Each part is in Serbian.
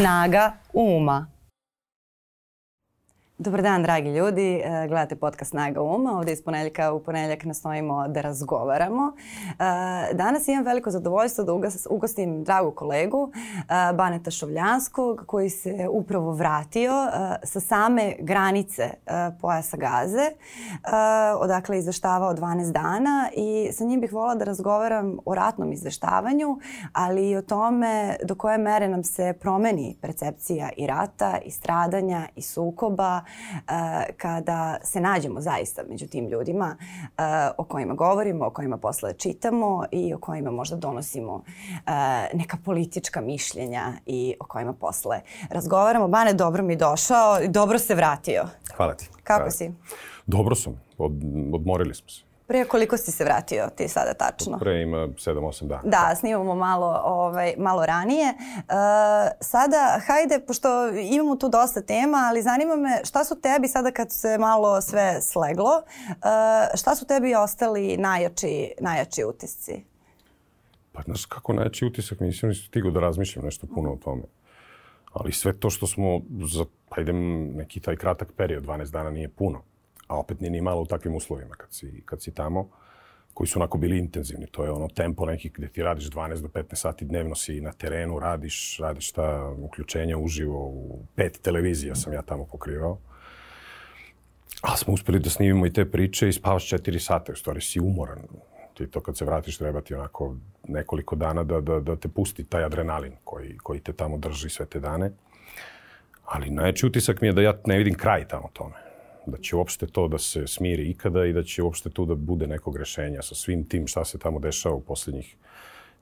Snaga uma. Dobar dan, dragi ljudi. E, gledate podcast Snaga Uma. Ovde iz ponedeljka u ponedeljak nastojimo da razgovaramo. E, danas imam veliko zadovoljstvo da ugostim dragu kolegu e, Baneta Šovljanskog koji se upravo vratio sa same granice pojasa Gaze. Odakle je izveštavao 12 dana i sa njim bih volila da razgovaram o ratnom izveštavanju, ali i o tome do koje mere nam se promeni percepcija i rata i stradanja i sukoba kada se nađemo zaista među tim ljudima eh, o kojima govorimo, o kojima posle čitamo i o kojima možda donosimo eh, neka politička mišljenja i o kojima posle razgovaramo. Bane, dobro mi došao i dobro se vratio. Hvala ti. Kako Hvala. si? Dobro sam. Od, odmorili smo se. Pre koliko si se vratio ti sada tačno? Pre ima 7-8 dana. Da, snimamo malo, ovaj, malo ranije. E, sada, hajde, pošto imamo tu dosta tema, ali zanima me šta su tebi sada kad se malo sve sleglo, e, šta su tebi ostali najjači, najjači utisci? Pa znaš kako najjači utisak, mislim nisam stigao da razmišljam nešto puno o tome. Ali sve to što smo, za, pa idem neki taj kratak period, 12 dana nije puno a opet nije ni malo u takvim uslovima kad si, kad si tamo, koji su onako bili intenzivni. To je ono tempo neki gde ti radiš 12 do 15 sati dnevno si na terenu, radiš, radiš ta uključenja uživo u pet televizija sam ja tamo pokrivao. Ali smo uspeli da snimimo i te priče i spavaš 4 sata, u stvari si umoran. Ti to kad se vratiš treba ti onako nekoliko dana da, da, da te pusti taj adrenalin koji, koji te tamo drži sve te dane. Ali najveći utisak mi je da ja ne vidim kraj tamo tome da će uopšte to da se smiri ikada i da će uopšte tu da bude nekog rešenja sa svim tim šta se tamo dešava u poslednjih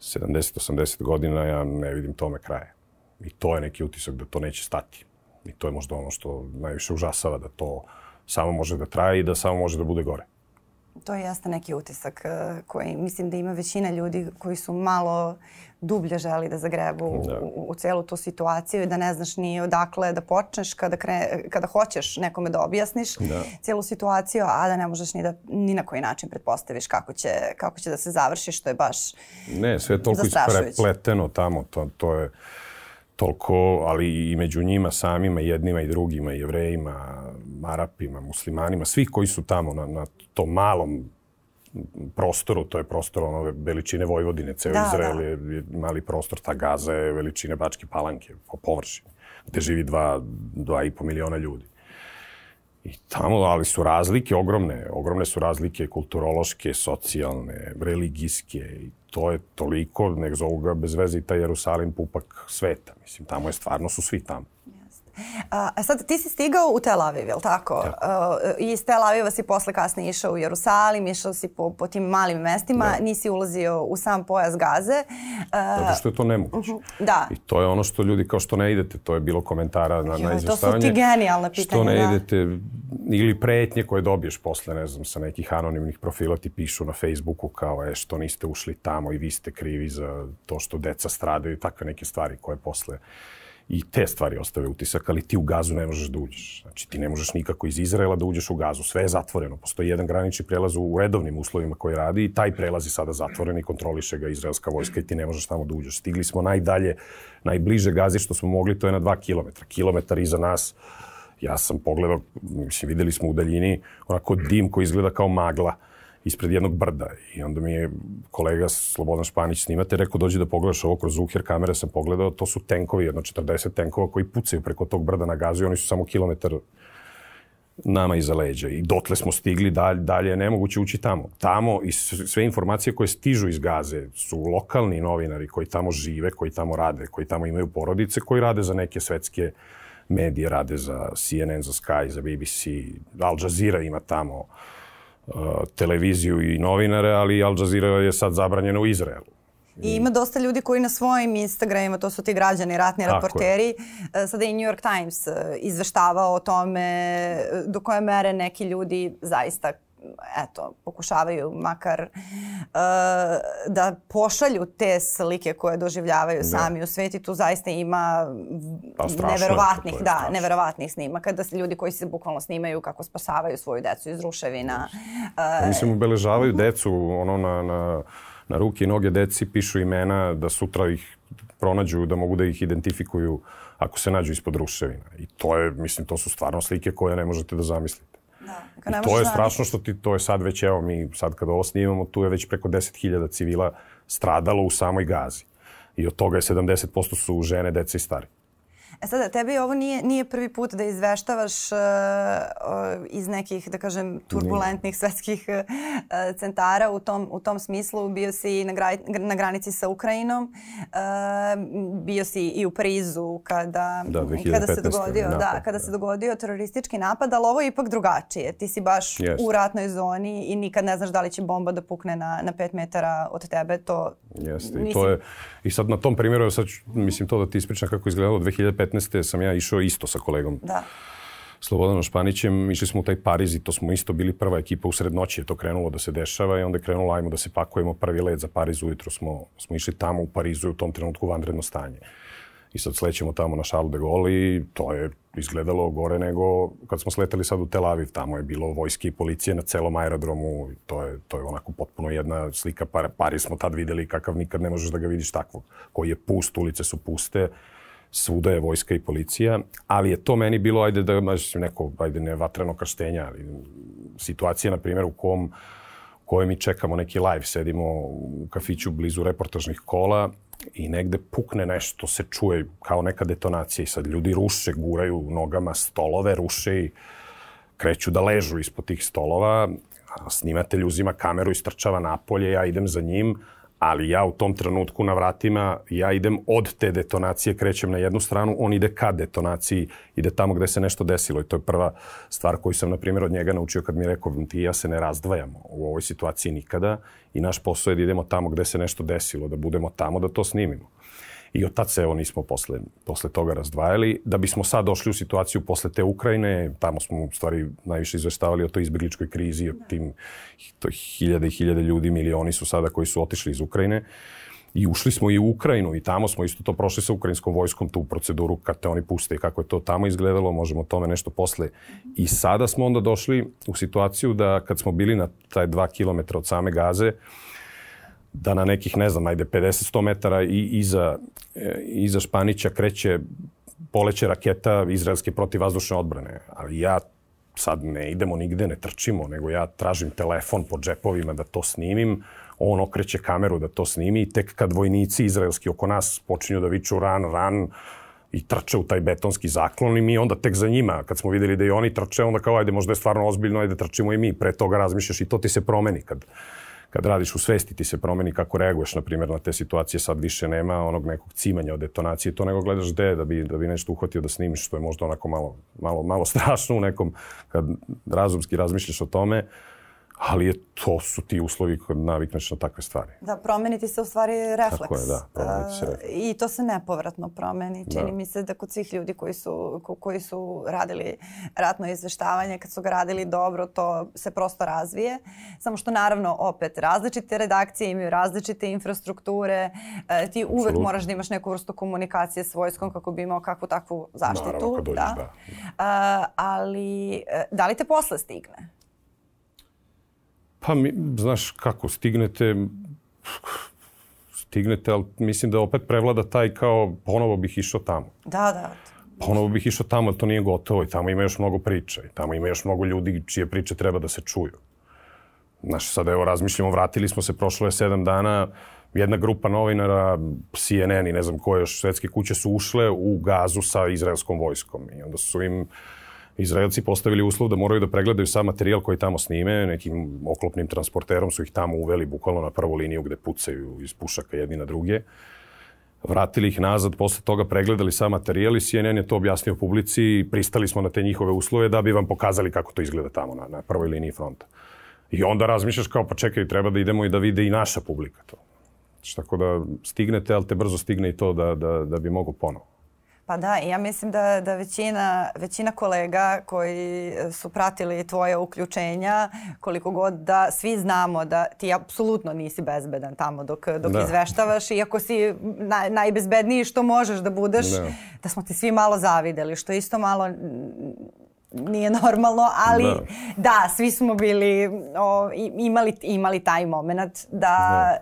70-80 godina, ja ne vidim tome kraja. I to je neki utisak da to neće stati. I to je možda ono što najviše užasava, da to samo može da traje i da samo može da bude gore. To je jeste neki utisak eh, koji mislim da ima većina ljudi koji su malo dublje želi da zagrebu da. U, u celu tu situaciju i da ne znaš ni odakle da počneš kada, kre, kada hoćeš nekome da objasniš da. celu situaciju, a da ne možeš ni, da, ni na koji način pretpostaviš kako će, kako će da se završi, što je baš Ne, sve je toliko isprepleteno tamo, to, to je toliko, ali i među njima samima, jednima i drugima, jevrejima, Arapima, muslimanima, svih koji su tamo na, na tom malom prostoru, to je prostor ono veličine Vojvodine, ceo da, Izrael da. je, je mali prostor, ta Gaza je veličine Bačke Palanke po površini, gde živi dva, dva i po miliona ljudi. I tamo, ali su razlike ogromne, ogromne su razlike kulturološke, socijalne, religijske i to je toliko, nek zovu ga bez veze i taj Jerusalim pupak sveta. Mislim, tamo je stvarno su svi tamo. A sad ti si stigao u Tel Aviv, je li tako? tako. I iz Tel Aviva si posle kasnije išao u Jerusalim, išao si po, po tim malim mestima, da. nisi ulazio u sam pojas Gaze. Zato što je to nemoguće. Uh -huh. Da. I to je ono što ljudi kao što ne idete, to je bilo komentara na, jo, na izveštavanje. To su ti genijalne pitanje. Što ne da. idete, ili pretnje koje dobiješ posle, ne znam, sa nekih anonimnih profila ti pišu na Facebooku kao je što niste ušli tamo i vi ste krivi za to što deca stradaju i takve neke stvari koje posle i te stvari ostave utisak, ali ti u gazu ne možeš da uđeš. Znači ti ne možeš nikako iz Izraela da uđeš u gazu, sve je zatvoreno. Postoji jedan granični prelaz u redovnim uslovima koji radi i taj prelaz je sada zatvoren i kontroliše ga izraelska vojska i ti ne možeš tamo da uđeš. Stigli smo najdalje, najbliže gazi što smo mogli, to je na dva kilometra. Kilometar iza nas, ja sam pogledao, mislim, videli smo u daljini onako dim koji izgleda kao magla ispred jednog brda. I onda mi je kolega Slobodan Španić snimate, rekao dođi da pogledaš ovo kroz Zuhir kamere, sam pogledao, to su tenkovi, jedno 40 tenkova koji pucaju preko tog brda na gazu i oni su samo kilometar nama iza leđa. I dotle smo stigli, dalje, dalje je nemoguće ući tamo. Tamo i sve informacije koje stižu iz Gaze su lokalni novinari koji tamo žive, koji tamo rade, koji tamo imaju porodice, koji rade za neke svetske medije, rade za CNN, za Sky, za BBC, Al Jazeera ima tamo televiziju i novinare, ali Al Jazeera je sad zabranjena u Izraelu. I ima dosta ljudi koji na svojim Instagramima, to su ti građani, ratni Tako reporteri, je. E, sada i New York Times e, izveštavao o tome do koje mere neki ljudi zaista eto, pokušavaju makar uh, da pošalju te slike koje doživljavaju da. sami u sveti. Tu zaista ima pa, neverovatnih, da, strašno. neverovatnih snimaka da se ljudi koji se bukvalno snimaju kako spasavaju svoju decu iz ruševina. Uh, Mislim, obeležavaju decu ono na, na na ruke i noge deci, pišu imena, da sutra ih pronađu, da mogu da ih identifikuju ako se nađu ispod ruševina. I to je, mislim, to su stvarno slike koje ne možete da zamislite. Da, I to je strašno što ti, to je sad već, evo mi sad kada ovo snimamo, tu je već preko 10.000 civila stradalo u samoj Gazi. I od toga je 70% su žene, deca i stari. E sada, tebi ovo nije, nije prvi put da izveštavaš uh, iz nekih, da kažem, turbulentnih svetskih uh, centara u tom, u tom smislu. Bio si na, gra, na granici sa Ukrajinom, uh, bio si i u Parizu kada, da, kada se dogodio, napad, da, kada da. se dogodio teroristički napad, ali ovo je ipak drugačije. Ti si baš yes. u ratnoj zoni i nikad ne znaš da li će bomba da pukne na, na pet metara od tebe. To, Jeste, i to je, i sad na tom primjeru, sad ću, mislim to da ti ispričam kako izgledalo 2015 2015. sam ja išao isto sa kolegom. Da. Slobodanom Španićem, išli smo u taj Pariz i to smo isto bili prva ekipa u sred noći je to krenulo da se dešava i onda je krenulo ajmo da se pakujemo prvi let za Pariz ujutro smo, smo išli tamo u Parizu u tom trenutku vanredno stanje. I sad slećemo tamo na Charles de Gaulle i to je izgledalo gore nego kad smo sleteli sad u Tel Aviv, tamo je bilo vojske i policije na celom aerodromu, to je, to je onako potpuno jedna slika, Pariz smo tad videli kakav nikad ne možeš da ga vidiš takvog, koji je pust, ulice su puste, svuda je vojska i policija, ali je to meni bilo, ajde da mislim, neko, ajde ne vatreno krštenja, ali situacija, na primjer, u kom koje mi čekamo neki live, sedimo u kafiću blizu reportažnih kola i negde pukne nešto, se čuje kao neka detonacija i sad ljudi ruše, guraju nogama stolove, ruše i kreću da ležu ispod tih stolova, a snimatelj uzima kameru i strčava napolje, ja idem za njim, ali ja u tom trenutku na vratima, ja idem od te detonacije, krećem na jednu stranu, on ide ka detonaciji, ide tamo gde se nešto desilo i to je prva stvar koju sam, na primjer, od njega naučio kad mi je rekao, ti ja se ne razdvajamo u ovoj situaciji nikada i naš posao je da idemo tamo gde se nešto desilo, da budemo tamo, da to snimimo. I od tad se evo nismo posle, posle toga razdvajali. Da bismo sad došli u situaciju posle te Ukrajine, tamo smo u stvari najviše izveštavali o toj izbjegličkoj krizi, o tim to hiljade i hiljade ljudi, milioni su sada koji su otišli iz Ukrajine. I ušli smo i u Ukrajinu i tamo smo isto to prošli sa ukrajinskom vojskom, tu proceduru kad te oni puste i kako je to tamo izgledalo, možemo o tome nešto posle. I sada smo onda došli u situaciju da kad smo bili na taj dva kilometra od same Gaze, uh, da na nekih, ne znam, ajde 50-100 metara i iza, e, iza Španića kreće poleće raketa izraelske protivvazdušne odbrane. Ali ja sad ne idemo nigde, ne trčimo, nego ja tražim telefon po džepovima da to snimim, on okreće kameru da to snimi. I tek kad vojnici izraelski oko nas počinju da viču ran, ran, i trče u taj betonski zaklon i mi onda tek za njima, kad smo videli da i oni trče, onda kao ajde možda je stvarno ozbiljno, ajde trčimo i mi, pre toga razmišljaš i to ti se promeni kad, kad radiš u svesti ti se promeni kako reaguješ, na primjer, na te situacije, sad više nema onog nekog cimanja od detonacije, to nego gledaš gde da bi, da bi nešto uhvatio da snimiš, što je možda onako malo, malo, malo strašno u nekom, kad razumski razmišljaš o tome, ali je, to su ti uslovi kad navikneš na takve stvari. Da, promeniti se u stvari refleks. Tako je, da, promeniti se refleks. I to se nepovratno promeni. Čini da. mi se da kod svih ljudi koji su, ko, koji su radili ratno izveštavanje, kad su ga radili dobro, to se prosto razvije. Samo što naravno, opet, različite redakcije imaju različite infrastrukture. E, ti uvek Absolut. moraš da imaš neku vrstu komunikacije s vojskom kako bi imao kakvu takvu zaštitu. Naravno, kad dođeš, da. da. A, ali, e, da li te posle stigne? Pa, mi, znaš kako, stignete, stignete, ali mislim da opet prevlada taj kao ponovo bih išao tamo. Da, da. Ponovo bih išao tamo, ali to nije gotovo i tamo ima još mnogo priča i tamo ima još mnogo ljudi čije priče treba da se čuju. Znaš, sad evo razmišljamo, vratili smo se, prošlo je sedam dana, jedna grupa novinara, CNN i ne znam koje još svetske kuće su ušle u gazu sa izraelskom vojskom i onda su im Izraelci postavili uslov da moraju da pregledaju sam materijal koji tamo snime, nekim oklopnim transporterom su ih tamo uveli bukvalno na prvu liniju gde pucaju iz pušaka jedni na druge. Vratili ih nazad, posle toga pregledali sam materijal i CNN je to objasnio publici i pristali smo na te njihove uslove da bi vam pokazali kako to izgleda tamo na, na prvoj liniji fronta. I onda razmišljaš kao pa čekaj, treba da idemo i da vide i naša publika to. Znači, tako da stignete, ali te brzo stigne i to da, da, da bi mogu ponovo. Pa da, ja mislim da, da većina, većina kolega koji su pratili tvoje uključenja, koliko god da svi znamo da ti apsolutno nisi bezbedan tamo dok, dok da. izveštavaš, iako si naj, najbezbedniji što možeš da budeš, da. da smo ti svi malo zavideli, što isto malo nije normalno, ali da, da svi smo bili, o, imali, imali taj moment da,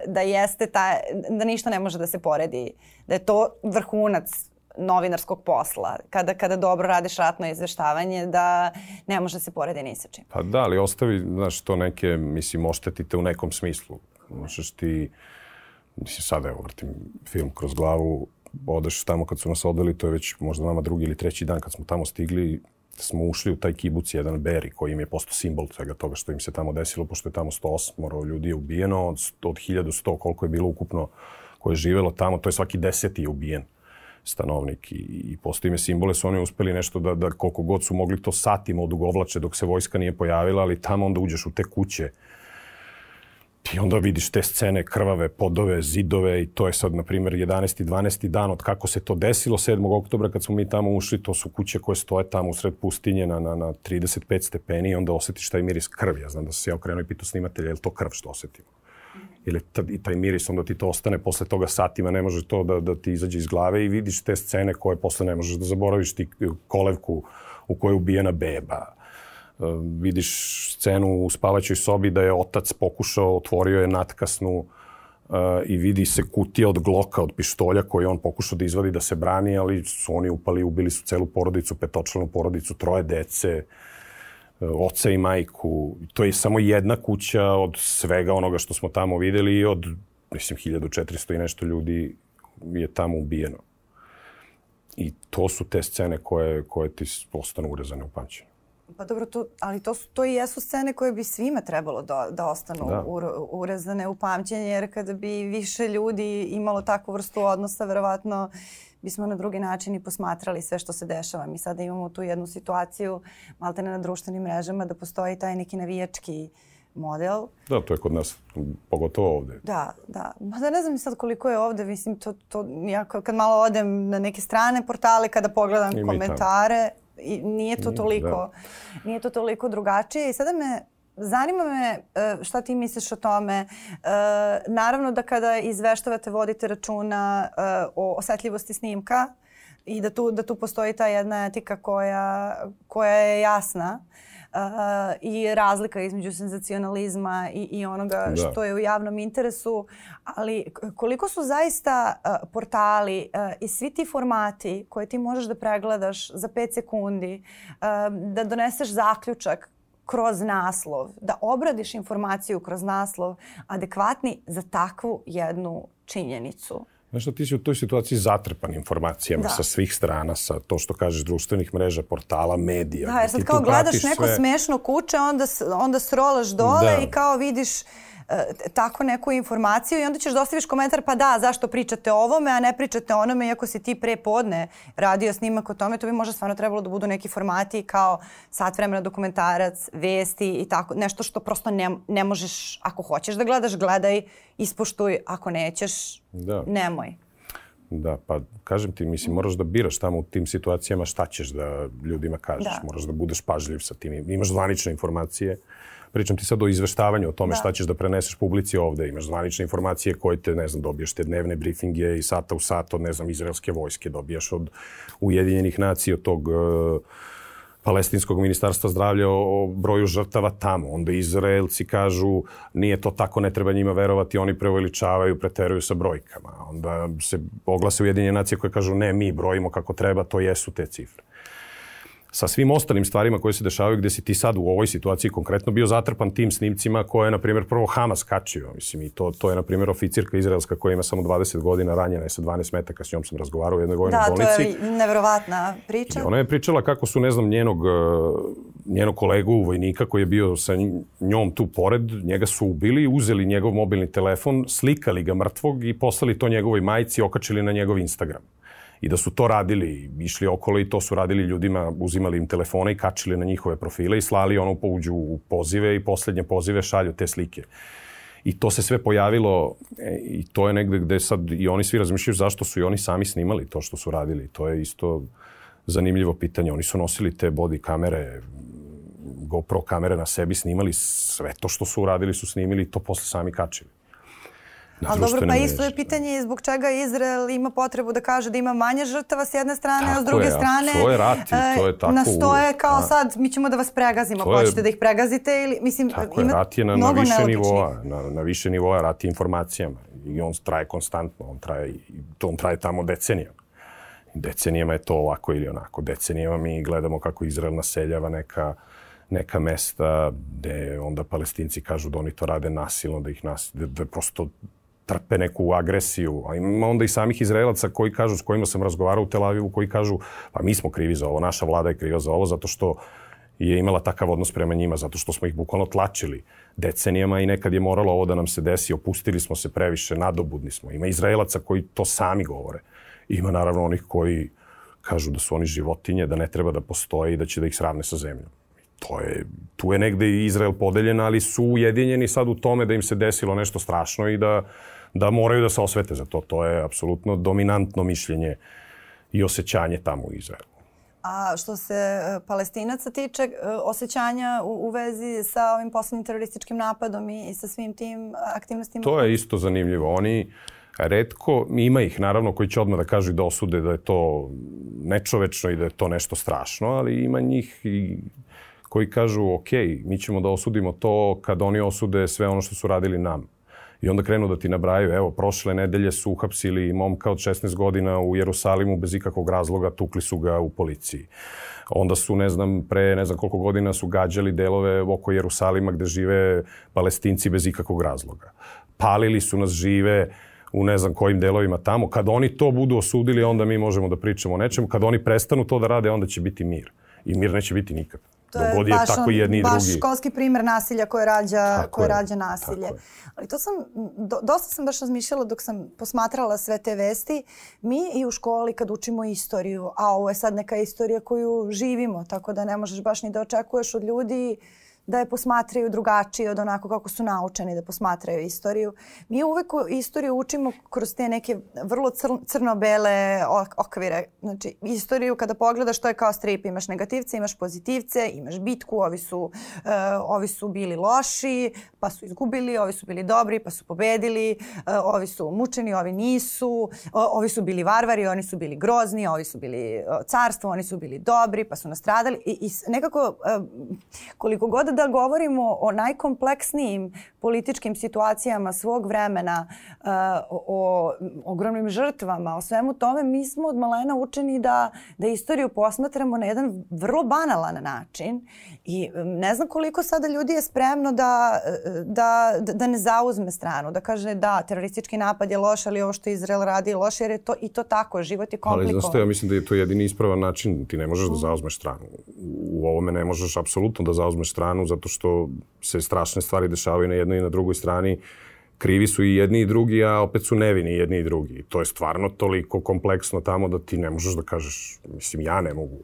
da. da jeste ta, da ništa ne može da se poredi. Da je to vrhunac novinarskog posla, kada, kada dobro radiš ratno izveštavanje, da ne može da se poredi ni sa čim. Pa da, ali ostavi, znaš, to neke, mislim, oštetite u nekom smislu. Možeš ti, mislim, sada evo vrtim film kroz glavu, odeš tamo kad su nas odveli, to je već možda nama drugi ili treći dan kad smo tamo stigli, smo ušli u taj kibuc jedan Beri koji im je postao simbol svega toga što im se tamo desilo, pošto je tamo 108 ljudi je ubijeno, od, od 1100 koliko je bilo ukupno koje je živelo tamo, to je svaki deseti je ubijen stanovnik i, i postoji ime simbole su oni uspeli nešto da, da koliko god su mogli to satima odugovlače dok se vojska nije pojavila, ali tamo onda uđeš u te kuće i onda vidiš te scene krvave, podove, zidove i to je sad, na primjer, 11. 12. dan od kako se to desilo 7. oktobra kad smo mi tamo ušli, to su kuće koje stoje tamo usred pustinje na, na, na 35 stepeni i onda osetiš taj miris krvi. Ja znam da sam se ja okrenuo i pitao snimatelja, je li to krv što osetimo? Ili i taj miris, onda ti to ostane posle toga satima, ne može to da, da ti izađe iz glave i vidiš te scene koje posle ne možeš da zaboraviš, ti kolevku u kojoj je ubijena beba, uh, vidiš scenu u spavaćoj sobi da je otac pokušao, otvorio je natkasnu uh, i vidi se kutija od gloka, od pištolja koji on pokušao da izvadi da se brani, ali su oni upali, ubili su celu porodicu, petočlanu porodicu, troje dece, uh, oca i majku. To je samo jedna kuća od svega onoga što smo tamo videli i od, mislim, 1400 i nešto ljudi je tamo ubijeno. I to su te scene koje, koje ti ostanu urezane u pamćenju. Pa dobro, to, ali to, su, to i jesu scene koje bi svima trebalo da, da ostanu da. Ur, urezane u pamćenje, jer kada bi više ljudi imalo takvu vrstu odnosa, verovatno bismo na drugi način i posmatrali sve što se dešava. Mi sada imamo tu jednu situaciju, malte ne na društvenim mrežama, da postoji taj neki navijački model. Da, to je kod nas, pogotovo ovde. Da, da. Ma da ne znam sad koliko je ovde, mislim, to, to, ja kad malo odem na neke strane portale, kada pogledam I komentare, i nije to toliko, da. nije to toliko drugačije. I sada me Zanima me e, šta ti misliš o tome. E, naravno da kada izveštavate vodite računa e, o osetljivosti snimka i da tu, da tu postoji ta jedna etika koja, koja je jasna i razlika između senzacionalizma i, i onoga da. što je u javnom interesu, ali koliko su zaista portali i svi ti formati koje ti možeš da pregledaš za 5 sekundi, da doneseš zaključak kroz naslov, da obradiš informaciju kroz naslov adekvatni za takvu jednu činjenicu. Znaš što ti si u toj situaciji zatrpan informacijama da. sa svih strana, sa to što kažeš društvenih mreža, portala, medija. Da, jer sad kao gledaš neko sve... smešno kuće, onda, onda srolaš dole da. i kao vidiš tako neku informaciju i onda ćeš da ostaviš komentar pa da, zašto pričate o ovome, a ne pričate o onome, iako si ti pre podne radio snimak o tome, to bi možda stvarno trebalo da budu neki formati kao sat vremena dokumentarac, vesti i tako, nešto što prosto ne, ne možeš, ako hoćeš da gledaš, gledaj, ispoštuj, ako nećeš, da. nemoj. Da, pa kažem ti, mislim, moraš da biraš tamo u tim situacijama šta ćeš da ljudima kažeš. Da. Moraš da budeš pažljiv sa tim. Imaš zvanične informacije, Pričam ti sad o izveštavanju o tome da. šta ćeš da preneseš publici ovde. Imaš zvanične informacije koje te, ne znam, dobiješ te dnevne briefinge i sata u sat od, ne znam, izraelske vojske, dobijaš od Ujedinjenih nacija, od tog uh, palestinskog ministarstva zdravlja o, broju žrtava tamo. Onda Izraelci kažu nije to tako, ne treba njima verovati, oni preuveličavaju, preteruju sa brojkama. Onda se oglase Ujedinjene nacije koje kažu ne, mi brojimo kako treba, to jesu te cifre sa svim ostalim stvarima koje se dešavaju gde si ti sad u ovoj situaciji konkretno bio zatrpan tim snimcima koje je, na primjer, prvo Hamas kačio. Mislim, i to, to je, na primjer, oficirka izraelska koja ima samo 20 godina, ranjena je sa 12 metaka, s njom sam razgovarao u jednoj vojnoj da, bolnici. Da, to je nevjerovatna priča. I ona je pričala kako su, ne znam, njenog, e, njenog kolegu vojnika koji je bio sa njom tu pored, njega su ubili, uzeli njegov mobilni telefon, slikali ga mrtvog i poslali to njegovoj majici okačili na njegov Instagram i da su to radili, išli okolo i to su radili ljudima, uzimali im telefone i kačili na njihove profile i slali ono pouđu u pozive i poslednje pozive šalju te slike. I to se sve pojavilo e, i to je negde gde sad i oni svi razmišljaju zašto su i oni sami snimali to što su radili. To je isto zanimljivo pitanje. Oni su nosili te body kamere, GoPro kamere na sebi, snimali sve to što su uradili su snimili i to posle sami kačili. Na Ali dobro, pa isto je mreže. pitanje zbog čega Izrael ima potrebu da kaže da ima manje žrtava s jedne strane, a s Tako druge je, strane to je rat i to je e, tako nastoje kao a. sad mi ćemo da vas pregazimo, je- hoćete da ih pregazite ili mislim Tako je, ima rat je na, na više nivoa, na, na više nivoa rat je informacijama i on traje konstantno, on traje, to on traje tamo decenijama. Decenijama je to ovako ili onako. Decenijama mi gledamo kako Izrael naseljava neka, neka mesta gde onda palestinci kažu da oni to rade nasilno, da ih nas, da, da prosto trpe neku agresiju. A ima onda i samih Izraelaca koji kažu, s kojima sam razgovarao u Tel Avivu, koji kažu pa mi smo krivi za ovo, naša vlada je kriva za ovo, zato što je imala takav odnos prema njima, zato što smo ih bukvalno tlačili decenijama i nekad je moralo ovo da nam se desi, opustili smo se previše, nadobudni smo. Ima Izraelaca koji to sami govore. Ima naravno onih koji kažu da su oni životinje, da ne treba da postoje i da će da ih sravne sa zemljom. To je, tu je negde i Izrael podeljen, ali su ujedinjeni sad u tome da im se desilo nešto strašno i da, da moraju da se osvete za to. To je apsolutno dominantno mišljenje i osjećanje tamo u Izraelu. A što se e, palestinaca tiče, e, osjećanja u, u vezi sa ovim poslednjim terorističkim napadom i, i sa svim tim aktivnostima? To je isto zanimljivo. Oni redko, ima ih naravno koji će odmah da kažu i da osude da je to nečovečno i da je to nešto strašno, ali ima njih i koji kažu ok, mi ćemo da osudimo to kad oni osude sve ono što su radili nam. I onda krenu da ti nabraju, evo, prošle nedelje su uhapsili momka od 16 godina u Jerusalimu bez ikakvog razloga, tukli su ga u policiji. Onda su, ne znam, pre ne znam koliko godina su gađali delove oko Jerusalima gde žive palestinci bez ikakvog razloga. Palili su nas žive u ne znam kojim delovima tamo. Kad oni to budu osudili, onda mi možemo da pričamo o nečemu. Kad oni prestanu to da rade, onda će biti mir. I mir neće biti nikad. To Dok god je baš, tako i jedni baš drugi. školski primer nasilja koje rađa, Tako koje je, rađa nasilje. je. Ali to sam, do, dosta sam baš razmišljala dok sam posmatrala sve te vesti. Mi i u školi kad učimo istoriju, a ovo je sad neka istorija koju živimo, tako da ne možeš baš ni da očekuješ od ljudi da je posmatraju drugačije od onako kako su naučeni da posmatraju istoriju. Mi uvek istoriju učimo kroz te neke vrlo cr crno-bele ok- okvire. Znači, istoriju kada pogledaš to je kao strip, imaš negativce, imaš pozitivce, imaš bitku, ovi su, e, ovi su bili loši, pa su izgubili, ovi su bili dobri, pa su pobedili, e, ovi su mučeni, ovi nisu, o, ovi su bili varvari, oni su bili grozni, ovi su bili e, carstvo, oni su bili dobri, pa su nastradali. I, i nekako, e, koliko god da govorimo o najkompleksnijim političkim situacijama svog vremena, e, o, o ogromnim žrtvama, o svemu tome, mi smo od malena učeni da, da istoriju posmatramo na jedan vrlo banalan način i e, ne znam koliko sada ljudi je spremno da, e, da, da, ne zauzme stranu, da kaže da, teroristički napad je loš, ali ovo što Izrael radi je loše, jer je to i to tako, život je Ali komplikovan. znaš što, ja mislim da je to jedini ispravan način. Ti ne možeš da zauzmeš stranu. U ovome ne možeš apsolutno da zauzmeš stranu zato što se strašne stvari dešavaju na jednoj i na drugoj strani. Krivi su i jedni i drugi, a opet su nevini i jedni i drugi. To je stvarno toliko kompleksno tamo da ti ne možeš da kažeš, mislim ja ne mogu.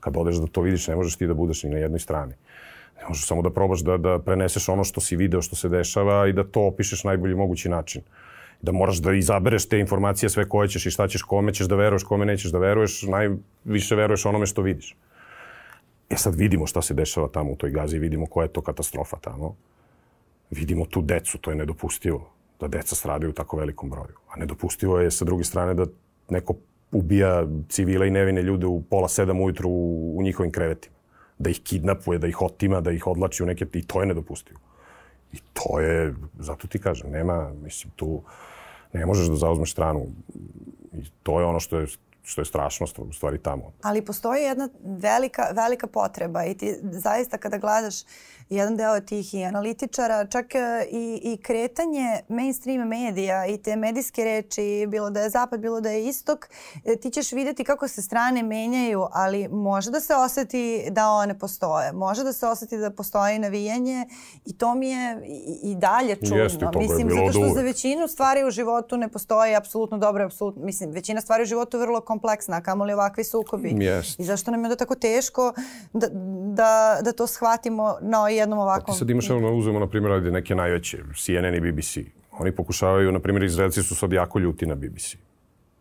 Kad odeš da to vidiš, ne možeš ti da budeš ni na jednoj strani. Ne možeš samo da probaš da, da preneseš ono što si video, što se dešava i da to opišeš najbolji mogući način da moraš da izabereš te informacije sve koje ćeš i šta ćeš, kome ćeš da veruješ, kome nećeš da veruješ, najviše veruješ onome što vidiš. E sad vidimo šta se dešava tamo u toj gazi, vidimo koja je to katastrofa tamo. Vidimo tu decu, to je nedopustivo da deca stradaju u tako velikom broju. A nedopustivo je sa druge strane da neko ubija civile i nevine ljude u pola sedam ujutru u, u njihovim krevetima. Da ih kidnapuje, da ih otima, da ih odlači u neke... I to je nedopustivo. I to je, zato ti kažem, nema, mislim, tu ne možeš da zauzmeš stranu. I to je ono što je, što je strašno u stvari tamo. Ali postoji jedna velika, velika potreba i ti zaista kada gledaš jedan deo tih i analitičara, čak e, i, i kretanje mainstream medija i te medijske reči, bilo da je zapad, bilo da je istok, e, ti ćeš vidjeti kako se strane menjaju, ali može da se oseti da one postoje. Može da se oseti da postoji navijanje i to mi je i, i dalje čudno. Jeste, je mislim, bilo zato što za većinu stvari u životu ne postoji apsolutno dobro, apsolutno, mislim, većina stvari u životu je vrlo kompleksna, a kamoli ovakvi sukobi. Jest. I zašto nam je onda tako teško da, da, da to shvatimo na jednom ovakvom... Ti sad imaš, evo, uzmemo, na primjer, ajde neke najveće, CNN i BBC. Oni pokušavaju, na primjer, Izraelci su sad jako ljuti na BBC.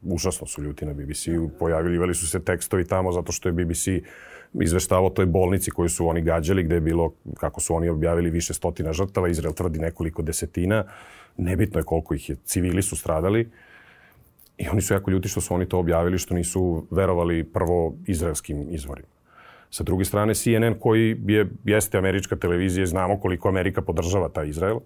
užasno su ljuti na BBC-u. Pojavljivali su se tekstovi tamo zato što je BBC izveštavao toj bolnici koju su oni gađali, gde je bilo, kako su oni objavili, više stotina žrtava. Izrael tvrdi nekoliko desetina. Nebitno je koliko ih je. Civili su stradali. I oni su jako ljuti što su oni to objavili, što nisu verovali prvo izraelskim izvorima. Sa druge strane, CNN koji je, jeste američka televizija, znamo koliko Amerika podržava taj Izrael,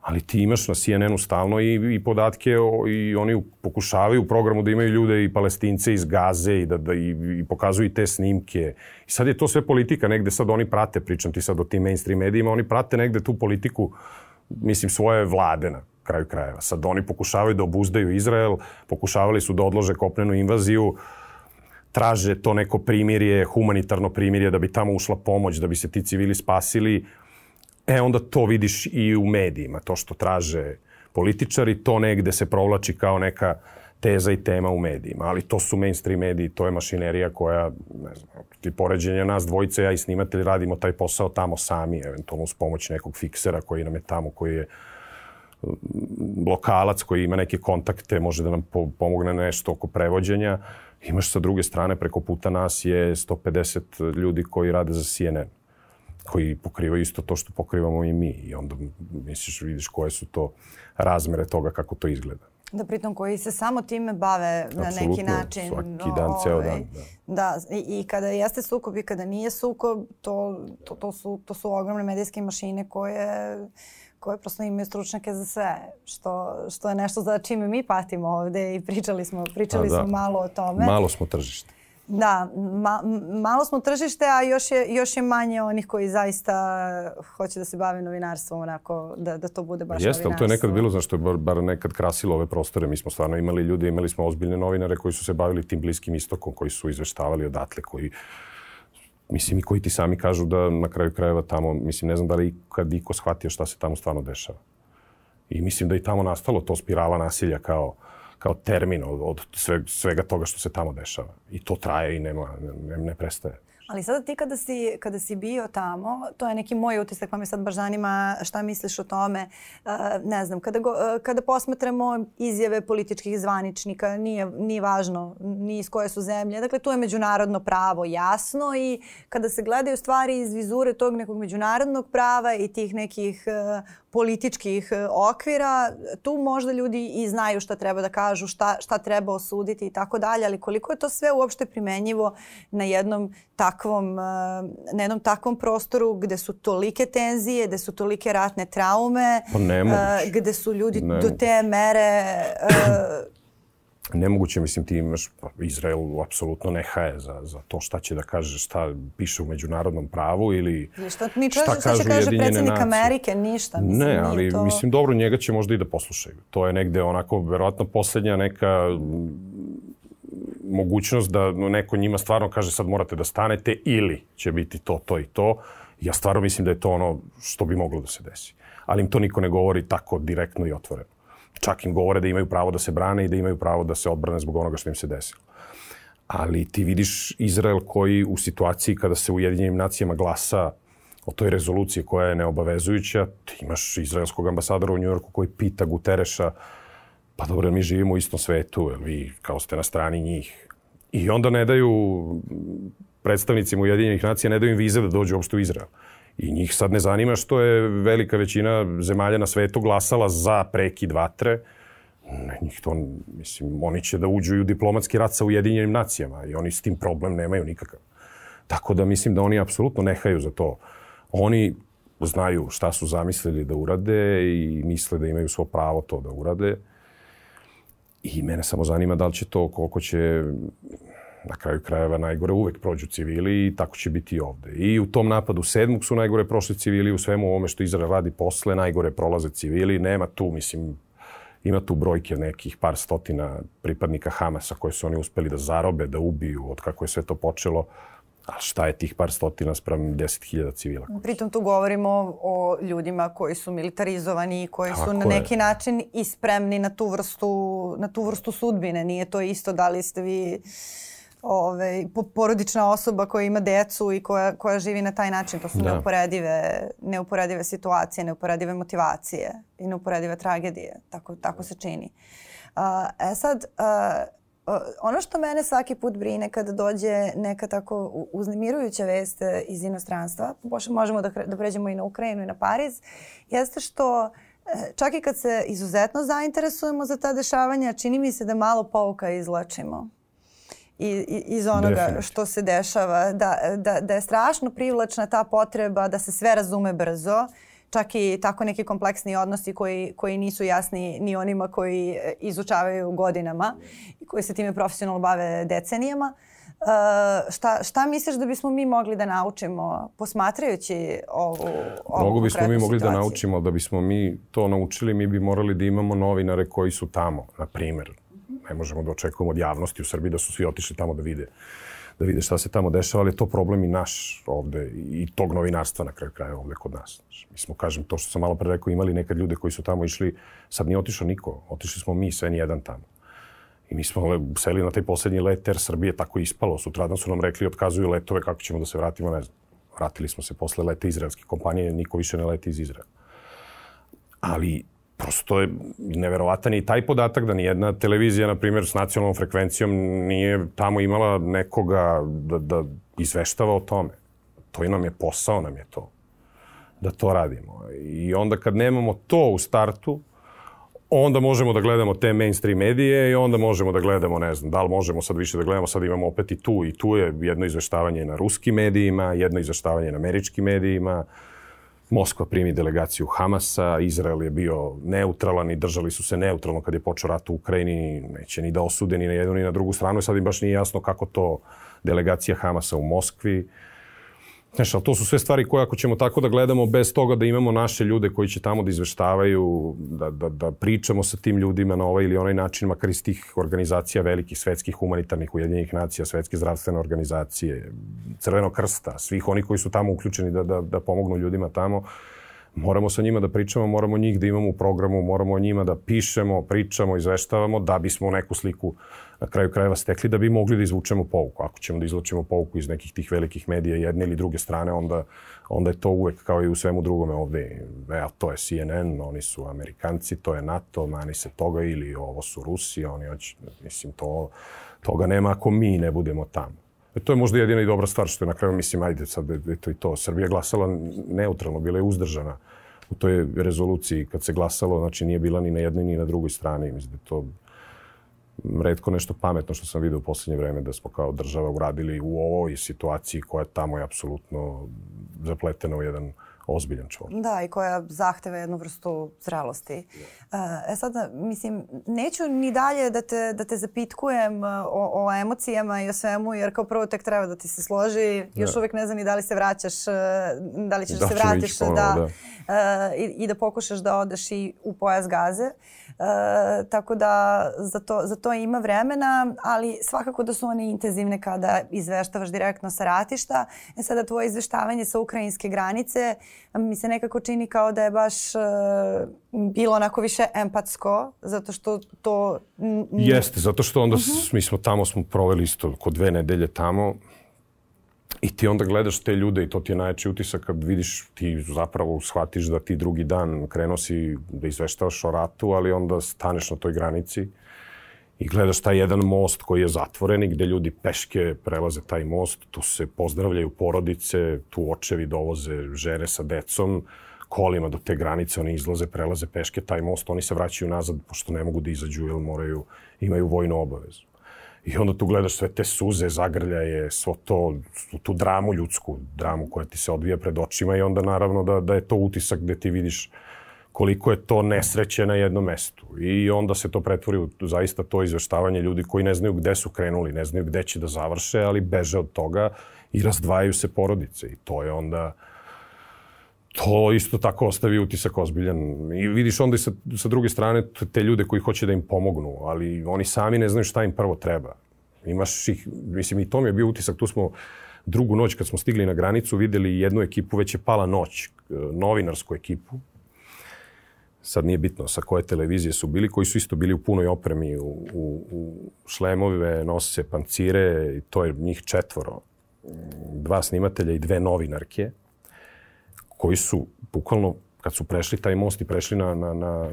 ali ti imaš na CNN-u stalno i, i podatke o, i oni pokušavaju u programu da imaju ljude i palestince iz Gaze i da, da i, i pokazuju i te snimke. I sad je to sve politika, negde sad oni prate, pričam ti sad o tim mainstream medijima, oni prate negde tu politiku, mislim, svoje vlade na kraju krajeva. Sad oni pokušavaju da obuzdaju Izrael, pokušavali su da odlože kopnenu invaziju, traže to neko primirje, humanitarno primirje da bi tamo ušla pomoć, da bi se ti civili spasili. E onda to vidiš i u medijima, to što traže političari, to negde se provlači kao neka teza i tema u medijima. Ali to su mainstream mediji, to je mašinerija koja, ne znam, ti poređenja nas dvojice, ja i snimatelj radimo taj posao tamo sami, eventualno uz pomoć nekog fiksera koji nam je tamo, koji je lokalac koji ima neke kontakte, može da nam pomogne nešto oko prevođenja. Imaš sa druge strane, preko puta nas je 150 ljudi koji rade za CNN koji pokrivaju isto to što pokrivamo i mi. I onda misliš, vidiš koje su to razmere toga kako to izgleda. Da, pritom koji se samo time bave Absolutno, na neki način. svaki dan, ceo ovaj, dan. Da, da i, i kada jeste sukob i kada nije sukob, to, to, to, su, to su ogromne medijske mašine koje koje prosto imaju stručnjake za sve, što, što je nešto za čime mi patimo ovde i pričali smo, pričali da, da. smo malo o tome. Malo smo tržište. Da, ma, malo smo tržište, a još je, još je manje onih koji zaista hoće da se bave novinarstvom, onako, da, da to bude baš Jeste, novinarstvo. Jeste, to je nekad bilo, znaš, to je bar, bar nekad krasilo ove prostore. Mi smo stvarno imali ljudi, imali smo ozbiljne novinare koji su se bavili tim bliskim istokom, koji su izveštavali odatle, koji mislim i koji ti sami kažu da na kraju krajeva tamo, mislim ne znam da li kad iko shvatio šta se tamo stvarno dešava. I mislim da i tamo nastalo to spirala nasilja kao, kao termin od, od sve, svega toga što se tamo dešava. I to traje i nema, ne, ne prestaje. Ali sada ti kada si, kada si bio tamo, to je neki moj utisak, pa me sad baš zanima šta misliš o tome. Uh, ne znam, kada, go, uh, kada posmatramo izjave političkih zvaničnika, nije, nije važno ni iz koje su zemlje. Dakle, tu je međunarodno pravo jasno i kada se gledaju stvari iz vizure tog nekog međunarodnog prava i tih nekih uh, političkih okvira, tu možda ljudi i znaju šta treba da kažu, šta, šta treba osuditi i tako dalje, ali koliko je to sve uopšte primenjivo na jednom takvom, eh, na jednom takvom prostoru gde su tolike tenzije, gde su tolike ratne traume, pa ne uh, gde su ljudi ne do te mere uh, nemoguće, mislim, ti imaš, pa, Izrael apsolutno ne haje za, za to šta će da kaže, šta piše u međunarodnom pravu ili ništa, ni šta, šta kažu kaže predsednik nacije. Amerike, ništa. Mislim, ne, ali to... mislim, dobro, njega će možda i da poslušaju. To je negde onako, verovatno, poslednja neka mogućnost da neko njima stvarno kaže sad morate da stanete ili će biti to, to i to. Ja stvarno mislim da je to ono što bi moglo da se desi. Ali im to niko ne govori tako direktno i otvoreno. Čak im govore da imaju pravo da se brane i da imaju pravo da se odbrane zbog onoga što im se desilo. Ali ti vidiš Izrael koji u situaciji kada se Ujedinjenim nacijama glasa o toj rezoluciji koja je neobavezujuća, ti imaš izraelskog ambasadora u Njujorku koji pita Gutereša pa dobro, mi živimo u istom svetu, jel vi kao ste na strani njih. I onda ne daju predstavnicima Ujedinjenih nacija, ne daju im vize da dođu uopšte u Izrael. I njih sad ne zanima što je velika većina zemalja na svetu glasala za prekid vatre. Ne, njih to, mislim, oni će da uđu u diplomatski rat sa Ujedinjenim nacijama i oni s tim problem nemaju nikakav. Tako da mislim da oni apsolutno nehaju za to. Oni znaju šta su zamislili da urade i misle da imaju svo pravo to da urade. I mene samo zanima da li će to, koliko će na kraju krajeva najgore uvek prođu civili i tako će biti i ovde. I u tom napadu sedmog su najgore prošli civili, u svemu ovome što Izrael radi posle, najgore prolaze civili. Nema tu, mislim, ima tu brojke nekih par stotina pripadnika Hamasa koje su oni uspeli da zarobe, da ubiju od kako je sve to počelo. A šta je tih par stotina sprem 10.000 civila? Pritom tu govorimo o ljudima koji su militarizovani i koji Tako su na neki je. način i spremni na tu vrstu, na tu vrstu sudbine. Nije to isto da li ste vi ove, porodična osoba koja ima decu i koja, koja živi na taj način. To su da. neuporedive, neuporedive situacije, neuporedive motivacije i neuporedive tragedije. Tako, tako se čini. Uh, e sad, uh, ono što mene svaki put brine kada dođe neka tako uznemirujuća vest e, iz inostranstva, možemo da, da pređemo i na Ukrajinu i na Pariz, jeste što e, čak i kad se izuzetno zainteresujemo za ta dešavanja, čini mi se da malo pouka izlačimo i, iz onoga što se dešava. Da, da, da je strašno privlačna ta potreba da se sve razume brzo, čak i tako neki kompleksni odnosi koji, koji nisu jasni ni onima koji e, izučavaju godinama i koji se time profesionalno bave decenijama. Uh, šta, šta misliš da bismo mi mogli da naučimo posmatrajući ovu, ovu Mnogo bismo mi mogli situaciju? da naučimo, da bismo mi to naučili, mi bi morali da imamo novinare koji su tamo, na primer. Ne možemo da očekujemo od javnosti u Srbiji da su svi otišli tamo da vide da vide šta se tamo dešava, ali je to problem i naš ovde i tog novinarstva na kraju kraja ovde kod nas. Mi smo, kažem, to što sam malo pre rekao, imali nekad ljude koji su tamo išli, sad nije otišao niko, otišli smo mi, sve nijedan tamo. I mi smo seli na taj poslednji let Air Srbije, tako ispalo. Sutradan su nam rekli, otkazuju letove, kako ćemo da se vratimo, ne znam. Vratili smo se posle leta izraelske kompanije, niko više ne leti iz Izraela. Ali prosto je neverovatan i taj podatak da nijedna televizija, na primjer, s nacionalnom frekvencijom nije tamo imala nekoga da, da izveštava o tome. To i nam je posao, nam je to. Da to radimo. I onda kad nemamo to u startu, onda možemo da gledamo te mainstream medije i onda možemo da gledamo, ne znam, da li možemo sad više da gledamo, sad imamo opet i tu i tu je jedno izveštavanje na ruskim medijima, jedno izveštavanje na američkim medijima, Moskva primi delegaciju Hamasa, Izrael je bio neutralan i držali su se neutralno kad je počeo rat u Ukrajini, neće ni da osude ni na jednu ni na drugu stranu, sad im baš nije jasno kako to delegacija Hamasa u Moskvi. Znaš, ali to su sve stvari koje ako ćemo tako da gledamo bez toga da imamo naše ljude koji će tamo da izveštavaju, da, da, da pričamo sa tim ljudima na ovaj ili onaj način, makar iz tih organizacija velikih, svetskih, humanitarnih, ujedinjenih nacija, svetske zdravstvene organizacije, Crvenog krsta, svih oni koji su tamo uključeni da, da, da pomognu ljudima tamo, moramo sa njima da pričamo, moramo njih da imamo u programu, moramo o njima da pišemo, pričamo, izveštavamo da bismo neku sliku na kraju krajeva stekli da bi mogli da izvučemo pouku. Ako ćemo da izvučemo pouku iz nekih tih velikih medija jedne ili druge strane, onda, onda je to uvek kao i u svemu drugome ovde. E, to je CNN, oni su Amerikanci, to je NATO, mani se toga ili ovo su Rusi, oni hoće, mislim, to, toga nema ako mi ne budemo tamo. E, to je možda jedina i dobra stvar što je na kraju, mislim, ajde sad, eto i to. Srbija glasala neutralno, bila je uzdržana u toj rezoluciji kad se glasalo, znači nije bila ni na jednoj ni na drugoj strani. Mislim da to redko nešto pametno što sam vidio u poslednje vreme da smo kao država uradili u ovoj situaciji koja tamo je apsolutno zapletena u jedan ozbiljan čvor. Da, i koja zahteva jednu vrstu zrelosti. E sad, mislim, neću ni dalje da te, da te zapitkujem o, o emocijama i o svemu, jer kao prvo tek treba da ti se složi. Još da. uvek ne znam ni da li se vraćaš, da li ćeš da, da se vratiš ponovo, da, da. Uh, i, da pokušaš da odeš i u pojas gaze. Uh, tako da za to, za to ima vremena, ali svakako da su one intenzivne kada izveštavaš direktno sa ratišta. E sada tvoje izveštavanje sa ukrajinske granice mi se nekako čini kao da je baš uh, bilo onako više empatsko, zato što to... Jeste, zato što onda uh mhm. -huh. mi smo tamo smo proveli isto kod dve nedelje tamo i ti onda gledaš te ljude i to ti je najjači utisak kad vidiš, ti zapravo shvatiš da ti drugi dan krenuo si da izveštavaš o ratu, ali onda staneš na toj granici i gledaš taj jedan most koji je zatvoren i gde ljudi peške prelaze taj most, tu se pozdravljaju porodice, tu očevi dovoze žene sa decom, kolima do te granice, oni izlaze, prelaze peške taj most, oni se vraćaju nazad pošto ne mogu da izađu jer moraju, imaju vojnu obavezu. I onda tu gledaš sve te suze, zagrljaje, svo to, tu dramu ljudsku, dramu koja ti se odvija pred očima i onda naravno da, da je to utisak gde ti vidiš koliko je to nesreće na jednom mestu. I onda se to pretvori u zaista to izveštavanje ljudi koji ne znaju gde su krenuli, ne znaju gde će da završe, ali beže od toga i razdvajaju se porodice. I to je onda to isto tako ostavi utisak ozbiljan. I vidiš onda i sa, sa druge strane te ljude koji hoće da im pomognu, ali oni sami ne znaju šta im prvo treba. Imaš ih, mislim i to mi je bio utisak, tu smo drugu noć kad smo stigli na granicu videli jednu ekipu, već je pala noć, novinarsku ekipu, sad nije bitno sa koje televizije su bili, koji su isto bili u punoj opremi, u, u, u šlemove, nose pancire, i to je njih četvoro. Dva snimatelja i dve novinarke, koji su bukvalno kad su prešli taj most i prešli na, na, na,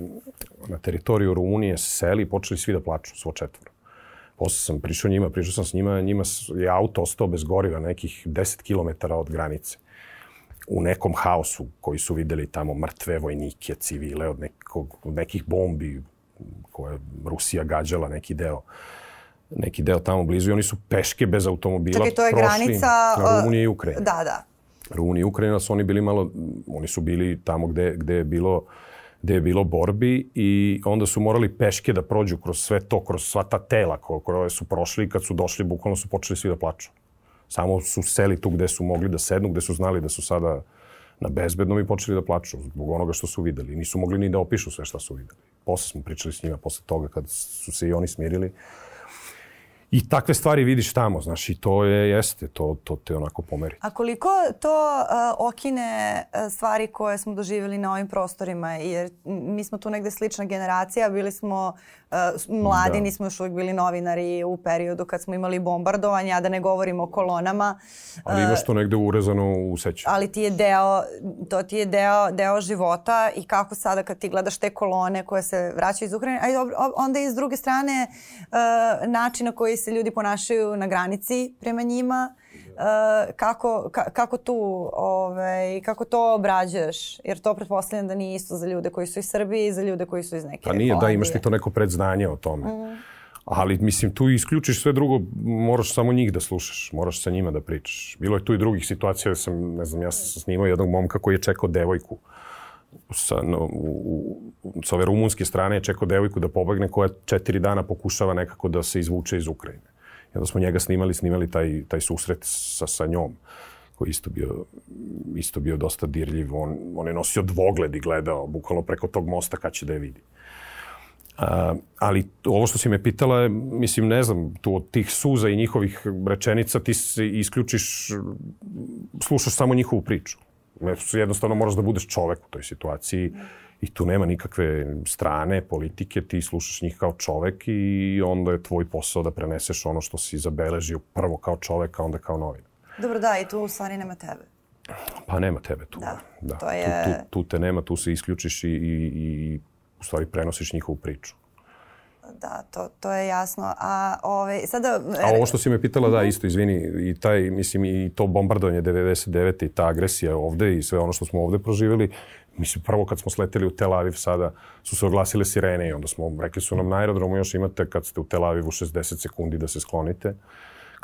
na teritoriju Rumunije, seli i počeli svi da plaču, svo četvoro. Posle sam prišao njima, prišao sam s njima, njima je auto ostao bez goriva nekih 10 km od granice. U nekom haosu koji su videli tamo mrtve vojnike, civile od, nekog, od nekih bombi koje je Rusija gađala neki deo neki deo tamo blizu i oni su peške bez automobila Čekaj, to je prošli granica... na Rumunije i Ukrajine. Da, da. Rumunija i Ukrajina su oni bili malo, oni su bili tamo gde, gde je bilo gde je bilo borbi i onda su morali peške da prođu kroz sve to, kroz sva ta tela koje su prošli i kad su došli, bukvalno su počeli svi da plaču. Samo su seli tu gde su mogli da sednu, gde su znali da su sada na bezbednom i počeli da plaču zbog onoga što su videli. Nisu mogli ni da opišu sve šta su videli. Posle smo pričali s njima, posle toga kad su se i oni smirili. I takve stvari vidiš tamo, znaš, i to je, jeste, to, to te onako pomeri. A koliko to uh, okine stvari koje smo doživjeli na ovim prostorima, jer mi smo tu negde slična generacija, bili smo uh, mladi, da. nismo još uvijek bili novinari u periodu kad smo imali bombardovanje, a da ne govorimo o kolonama. Ali imaš to negde urezano u seću. Ali ti je deo, to ti je deo, deo života i kako sada kad ti gledaš te kolone koje se vraćaju iz Ukrajine, a onda i s druge strane uh, način na koji se ljudi ponašaju na granici prema njima, Uh, kako, ka, kako tu, ovaj, kako to obrađuješ? Jer to pretpostavljam da nije isto za ljude koji su iz Srbije i za ljude koji su iz neke Pa nije, Holandije. da, imaš ti to neko predznanje o tome. Mm. Ali, mislim, tu isključiš sve drugo, moraš samo njih da slušaš, moraš sa njima da pričaš. Bilo je tu i drugih situacija sam, ne znam, ja sam snimao jednog momka koji je čekao devojku sa, no, u, u, sa ove rumunske strane je čekao devojku da pobegne koja četiri dana pokušava nekako da se izvuče iz Ukrajine. I onda smo njega snimali, snimali taj, taj susret sa, sa njom koji isto bio, isto bio dosta dirljiv. On, on je nosio dvogled i gledao bukvalno preko tog mosta kad će da je vidi. A, ali ovo što si me pitala je, mislim, ne znam, tu od tih suza i njihovih rečenica ti se isključiš, slušaš samo njihovu priču. Jednostavno moraš da budeš čovek u toj situaciji. I tu nema nikakve strane politike, ti slušaš njih kao čovek i onda je tvoj posao da preneseš ono što si zabeležio prvo kao čovek, a onda kao novina. Dobro, da, i tu u stvari nema tebe. Pa nema tebe tu. Da, da. to je... Tu, tu, tu te nema, tu se isključiš i, i, i u stvari prenosiš njihovu priču. Da, to, to je jasno. A, ove, ovaj, sada... A ovo što si me pitala, da, isto, izvini, i taj, mislim, i to bombardovanje 99. i ta agresija ovde i sve ono što smo ovde proživjeli, Mislim, prvo kad smo sleteli u Tel Aviv sada su se oglasile sirene i onda smo, rekli su nam na aerodromu još imate kad ste u Tel Avivu 60 sekundi da se sklonite.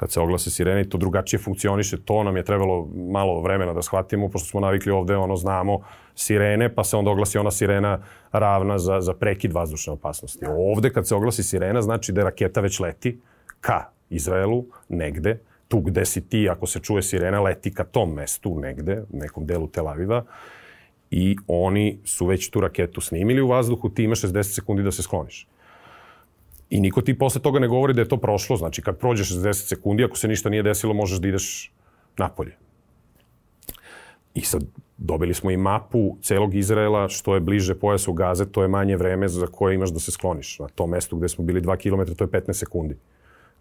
Kad se oglase sirene i to drugačije funkcioniše, to nam je trebalo malo vremena da shvatimo, pošto smo navikli ovde, ono, znamo sirene, pa se onda oglasi ona sirena ravna za, za prekid vazdušne opasnosti. Ovde kad se oglasi sirena, znači da raketa već leti ka Izraelu, negde, tu gde si ti, ako se čuje sirena, leti ka tom mestu, negde, nekom delu Tel Aviva i oni su već tu raketu snimili u vazduhu, ti imaš 60 sekundi da se skloniš. I niko ti posle toga ne govori da je to prošlo. Znači, kad prođeš 60 sekundi, ako se ništa nije desilo, možeš da ideš napolje. I sad dobili smo i mapu celog Izraela, što je bliže pojasu gaze, to je manje vreme za koje imaš da se skloniš. Na tom mestu gde smo bili 2 km, to je 15 sekundi.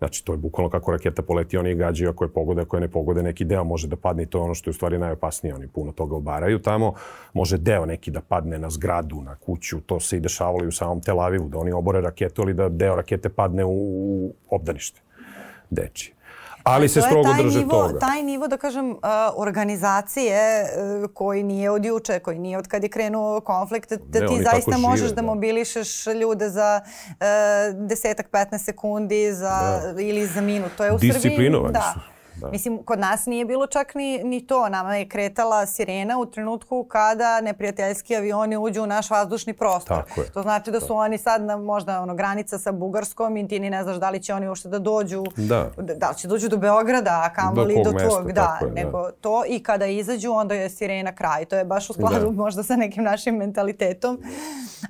Znači, to je bukvalno kako raketa poleti, oni gađaju, ako je pogode, ako je ne pogode, neki deo može da padne i to je ono što je u stvari najopasnije. Oni puno toga obaraju tamo. Može deo neki da padne na zgradu, na kuću, to se i dešavalo i u samom Tel Avivu, da oni obore raketu ili da deo rakete padne u, u obdanište dečije ali se strogo drže nivo, toga. Taj nivo, da kažem, uh, organizacije uh, koji nije od juče, koji nije od kad je krenuo konflikt, da ne, ti zaista možeš žive, da, da mobilišeš ljude za uh, desetak, 15 sekundi za, da. ili za minut. To je u Srbiji. Da. su. Da. Mislim, kod nas nije bilo čak ni, ni to. Nama je kretala sirena u trenutku kada neprijateljski avioni uđu u naš vazdušni prostor. Tako je. To znači da su oni sad na možda ono, granica sa Bugarskom i ti ni ne znaš da li će oni uopšte da dođu, da, da li će dođu do Beograda, a kamoli do, do tvog. Da, je, nego da. to i kada izađu onda je sirena kraj. To je baš u skladu da. možda sa nekim našim mentalitetom.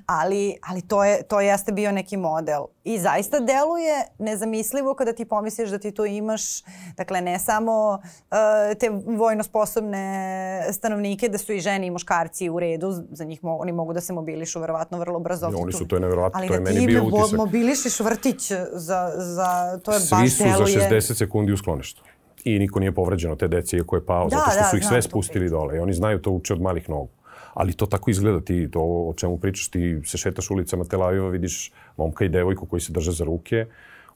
Ali, ali to, je, to jeste bio neki model. I zaista deluje nezamislivo kada ti pomisliš da ti to imaš, dakle ne samo uh, te vojno sposobne stanovnike, da su i žene i muškarci u redu, za njih mo oni mogu da se mobilišu verovatno vrlo brzo. I oni su, to je nevjerovatno, to je meni bio utisak. Ali da ti mobilišiš vrtić za, za to je Svi baš su deluje. za 60 sekundi u skloništu. I niko nije povređeno te dece iako je pao, da, zato što da, su ih sve spustili dole. I oni znaju to uče od malih nogu ali to tako izgleda ti, to o čemu pričaš, ti se šetaš ulicama Tel Aviva, vidiš momka i devojku koji se drže za ruke,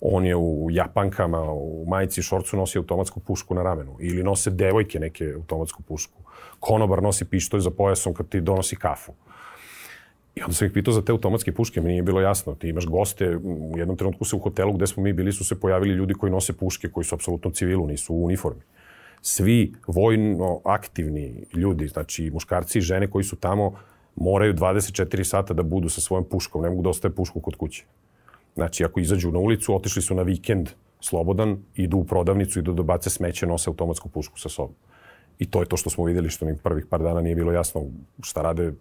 on je u japankama, u majici i šorcu nosi automatsku pušku na ramenu. Ili nose devojke neke automatsku pušku. Konobar nosi pištolj za pojasom kad ti donosi kafu. I onda sam ih pitao za te automatske puške, mi nije bilo jasno. Ti imaš goste, u jednom trenutku se u hotelu gde smo mi bili su se pojavili ljudi koji nose puške, koji su apsolutno civilu, nisu u uniformi. Svi vojno aktivni ljudi, znači muškarci i žene koji su tamo, moraju 24 sata da budu sa svojom puškom, ne mogu da ostaje pušku kod kuće. Znači, ako izađu na ulicu, otišli su na vikend slobodan, idu u prodavnicu, idu da bace smeće, nose automatsku pušku sa sobom. I to je to što smo videli, što mi prvih par dana nije bilo jasno šta rade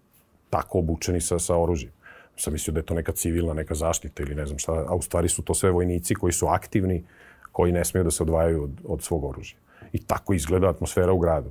tako obučeni sa, sa oružjem. Sam mislio da je to neka civilna, neka zaštita ili ne znam šta, a u stvari su to sve vojnici koji su aktivni, koji ne smiju da se odvajaju od, od svog oružja. I tako izgleda atmosfera u gradu.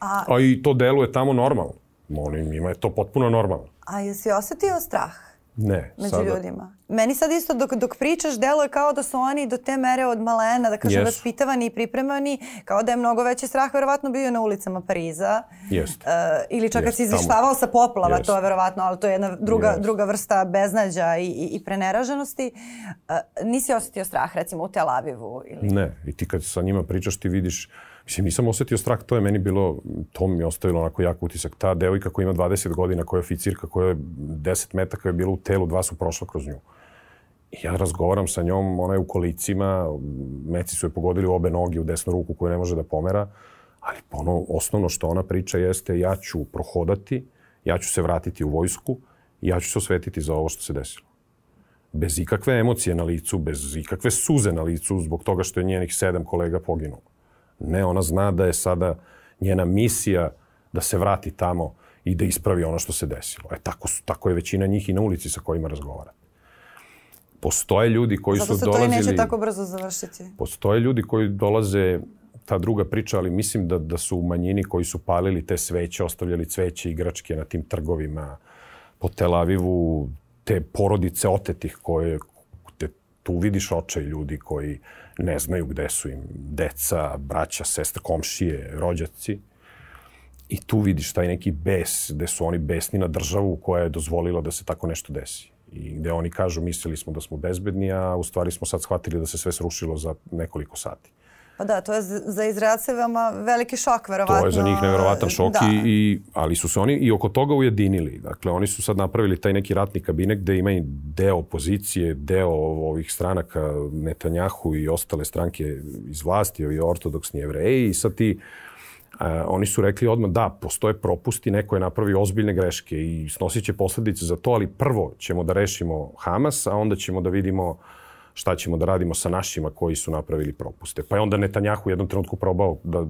A, a i to deluje tamo normalno. Molim, ima je to potpuno normalno. A jesi osetio strah? Ne. Među sada... ljudima. Meni sad isto dok, dok pričaš deluje kao da su oni do te mere od malena, da kažem, yes. vaspitavani i pripremani, kao da je mnogo veći strah verovatno bio na ulicama Pariza. Jest. Uh, ili čak kad si izvištavao sa poplava, yes. to je verovatno, ali to je jedna druga, yes. druga vrsta beznađa i, i, i preneraženosti. Uh, nisi osetio strah recimo u Tel Avivu? Ili... Ne. I ti kad sa njima pričaš ti vidiš Mislim, nisam osetio strah, to je meni bilo, to mi je ostavilo onako jak utisak. Ta devojka koja ima 20 godina, koja je oficirka, koja je 10 metaka je bila u telu, dva su prošla kroz nju. I ja razgovaram sa njom, ona je u kolicima, meci su je pogodili u obe noge, u desnu ruku koju ne može da pomera, ali ono, osnovno što ona priča jeste ja ću prohodati, ja ću se vratiti u vojsku i ja ću se osvetiti za ovo što se desilo. Bez ikakve emocije na licu, bez ikakve suze na licu zbog toga što je njenih sedam kolega poginulo. Ne, ona zna da je sada njena misija da se vrati tamo i da ispravi ono što se desilo. E, tako, su, tako je većina njih i na ulici sa kojima razgovara. Postoje ljudi koji Zato su dolazili... Zato se to i neće tako brzo završiti. Postoje ljudi koji dolaze ta druga priča, ali mislim da, da su u manjini koji su palili te sveće, ostavljali cveće, igračke na tim trgovima po Tel Avivu, te porodice otetih koje, tu vidiš očaj ljudi koji ne znaju gde su im deca, braća, sestra, komšije, rođaci. I tu vidiš taj neki bes, gde su oni besni na državu koja je dozvolila da se tako nešto desi. I gde oni kažu, mislili smo da smo bezbedni, a u stvari smo sad shvatili da se sve srušilo za nekoliko sati. Pa da, to je za Izraelce veoma veliki šok, verovatno. To je za njih neverovatan šok, da. i, i, ali su se oni i oko toga ujedinili. Dakle, oni su sad napravili taj neki ratni kabinet gde ima i deo opozicije, deo ovih stranaka Netanjahu i ostale stranke iz vlasti, ovi ortodoksni jevreji i sad ti Uh, oni su rekli odmah da, postoje propusti, neko je napravio ozbiljne greške i snosit će posledice za to, ali prvo ćemo da rešimo Hamas, a onda ćemo da vidimo uh, šta ćemo da radimo sa našima koji su napravili propuste. Pa je onda Netanjahu u jednom trenutku probao da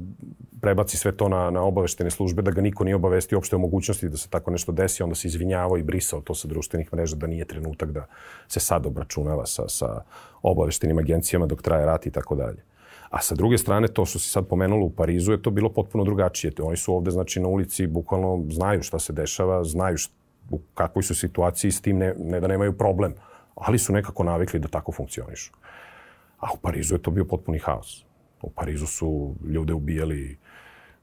prebaci sve to na, na obaveštene službe, da ga niko nije obavestio uopšte o mogućnosti da se tako nešto desi, onda se izvinjavao i brisao to sa društvenih mreža da nije trenutak da se sad obračunava sa, sa obaveštenim agencijama dok traje rat i tako dalje. A sa druge strane, to što si sad pomenulo u Parizu je to bilo potpuno drugačije. Oni su ovde, znači, na ulici bukvalno znaju šta se dešava, znaju šta, u kakvoj su situaciji s tim, ne, ne da nemaju problem ali su nekako navikli da tako funkcionišu. A u Parizu je to bio potpuni haos. U Parizu su ljude ubijali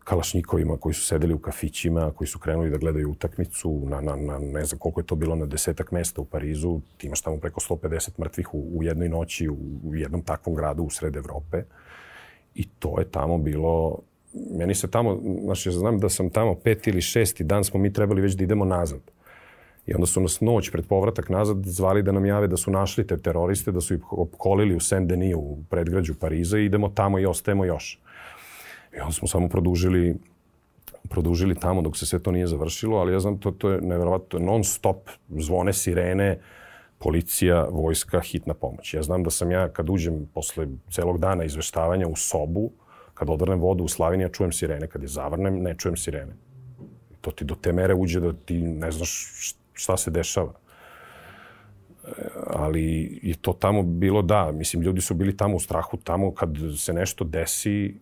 kalašnjikovima koji su sedeli u kafićima, koji su krenuli da gledaju utakmicu na, na, na ne znam koliko je to bilo na desetak mesta u Parizu. Ti imaš tamo preko 150 mrtvih u, u jednoj noći u, u jednom takvom gradu u sred Evrope. I to je tamo bilo meni se tamo, znači znam da sam tamo peti ili šesti dan smo mi trebali već da idemo nazad. I onda su nas noć pred povratak nazad zvali da nam jave da su našli te teroriste, da su ih opkolili u Saint-Denis u predgrađu Pariza i idemo tamo i ostajemo još. I onda smo samo produžili produžili tamo dok se sve to nije završilo, ali ja znam, to, to je nevjerovatno, non stop zvone sirene, policija, vojska, hitna pomoć. Ja znam da sam ja, kad uđem posle celog dana izveštavanja u sobu, kad odvrnem vodu u Slavini, ja čujem sirene. Kad je zavrnem, ne čujem sirene. To ti do te mere uđe da ti ne znaš šta se dešava. E, ali je to tamo bilo da, mislim, ljudi su bili tamo u strahu, tamo kad se nešto desi,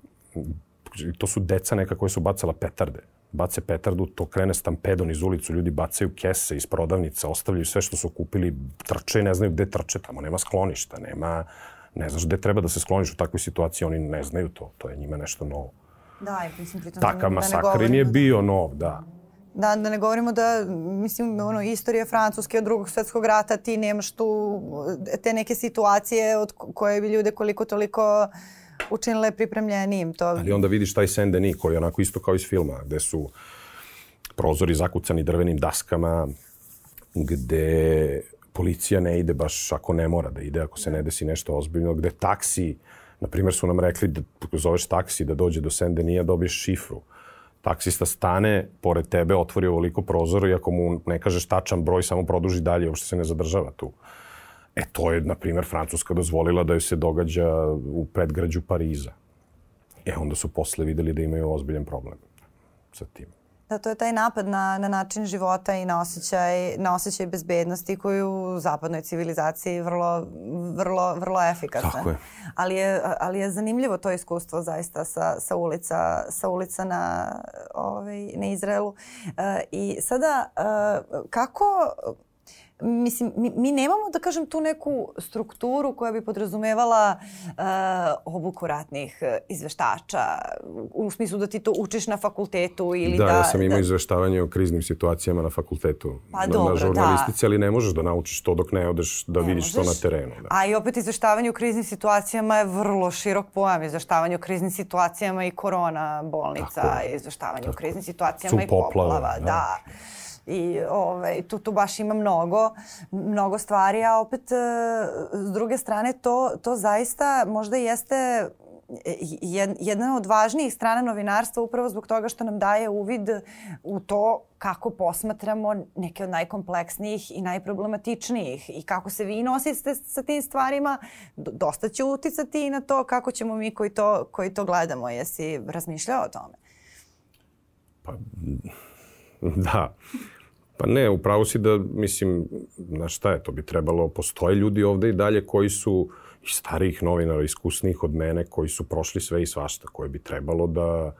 to su deca neka koje su bacala petarde. Bace petardu, to krene stampedon iz ulicu, ljudi bacaju kese iz prodavnica, ostavljaju sve što su kupili, trče i ne znaju gde trče, tamo nema skloništa, nema, ne znaš gde treba da se skloniš u takvoj situaciji, oni ne znaju to, to je njima nešto novo. Da, i mislim, pritom Takav da masakr nije bio nov, da. Da, da ne govorimo da, mislim, ono, istorija Francuske od drugog svetskog rata, ti nemaš tu te neke situacije od koje bi ljude koliko toliko učinile pripremljenijim. To... Ali onda vidiš taj Saint Denis koji je onako isto kao iz filma, gde su prozori zakucani drvenim daskama, gde policija ne ide baš ako ne mora da ide, ako se ne desi nešto ozbiljno, gde taksi, na primjer su nam rekli da zoveš taksi da dođe do Saint Denija, dobiješ šifru taksista stane pored tebe, otvori ovoliko prozora i ako mu ne kažeš tačan broj, samo produži dalje, uopšte se ne zadržava tu. E, to je, na primjer, Francuska dozvolila da joj se događa u predgrađu Pariza. E, onda su posle videli da imaju ozbiljan problem sa tim. Da, to je taj napad na, na način života i na osjećaj, na osjećaj bezbednosti koju u zapadnoj civilizaciji vrlo, vrlo, vrlo efikasna. Tako je. Ali je, ali je zanimljivo to iskustvo zaista sa, sa, ulica, sa ulica na, ovaj, na Izraelu. E, I sada, e, kako mislim, mi, mi nemamo, da kažem, tu neku strukturu koja bi podrazumevala uh, obuku ratnih uh, izveštača, u smislu da ti to učiš na fakultetu ili da... Da, ja sam imao da... izveštavanje o kriznim situacijama na fakultetu. Pa na, dobro, na žurnalistici, da. ali ne možeš da naučiš to dok ne odeš da ne vidiš možeš. to na terenu. Da. A i opet izveštavanje u kriznim situacijama je vrlo širok pojam. Izveštavanje u kriznim situacijama i korona bolnica, Tako, izveštavanje tako. u kriznim situacijama Su i poplava. poplava, da. da. I ovaj, tu, tu baš ima mnogo, mnogo stvari, a opet e, s druge strane to, to zaista možda jeste jed- jedna od važnijih strana novinarstva upravo zbog toga što nam daje uvid u to kako posmatramo neke od najkompleksnijih i najproblematičnijih i kako se vi nosite sa tim stvarima, dosta će uticati i na to kako ćemo mi koji to, koji to gledamo. Jesi razmišljao o tome? Pa, da. Pa ne, upravo si da, mislim, na šta je, to bi trebalo, postoje ljudi ovde i dalje koji su i starijih novinara, iskusnijih od mene, koji su prošli sve i svašta, koje bi trebalo da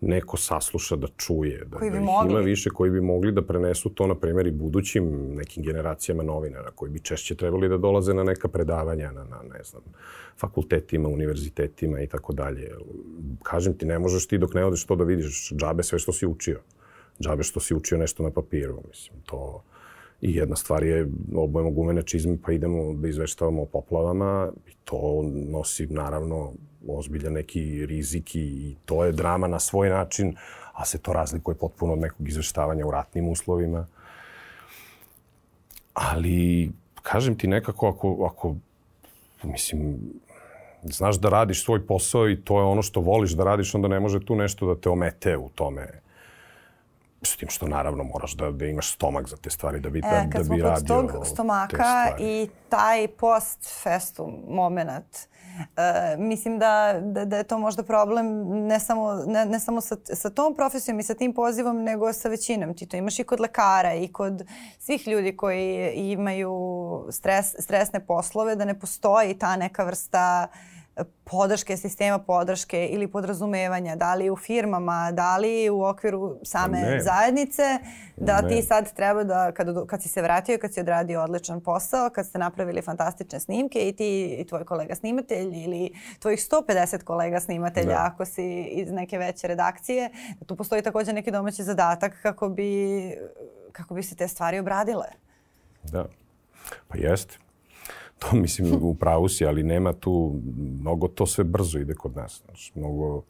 neko sasluša, da čuje, da, Koji bi da ih mogli. ima više, koji bi mogli da prenesu to, na primjer, i budućim nekim generacijama novinara, koji bi češće trebali da dolaze na neka predavanja, na, na ne znam, fakultetima, univerzitetima i tako dalje. Kažem ti, ne možeš ti dok ne odeš to da vidiš džabe sve što si učio džabe što si učio nešto na papiru. Mislim, to... I jedna stvar je, obojemo gumene čizme pa idemo da izveštavamo o poplavama i to nosi naravno ozbiljan neki rizik i to je drama na svoj način, a se to razlikuje potpuno od nekog izveštavanja u ratnim uslovima. Ali, kažem ti nekako, ako, ako mislim, znaš da radiš svoj posao i to je ono što voliš da radiš, onda ne može tu nešto da te omete u tome S tim što naravno moraš da, da imaš stomak za te stvari, da bi, E, da, da bi radio tog stomaka i taj post festum moment, e, mislim da, da, da je to možda problem ne samo, ne, ne samo sa, sa tom profesijom i sa tim pozivom, nego sa većinom. Ti to imaš i kod lekara i kod svih ljudi koji imaju stres, stresne poslove, da ne postoji ta neka vrsta podrške, sistema podrške ili podrazumevanja, da li u firmama, da li u okviru same Ne. zajednice, da Ne. ti sad treba da, kad, kad si se vratio, kad si odradio odličan posao, kad ste napravili fantastične snimke i ti i tvoj kolega snimatelj ili tvojih 150 kolega snimatelja Da. ako si iz neke veće redakcije, da tu postoji takođe neki domaći zadatak kako bi, kako bi se te stvari obradile. Da. Pa jeste. To mislim u pravu si, ali nema tu, mnogo to sve brzo ide kod nas. Znači, mnogo,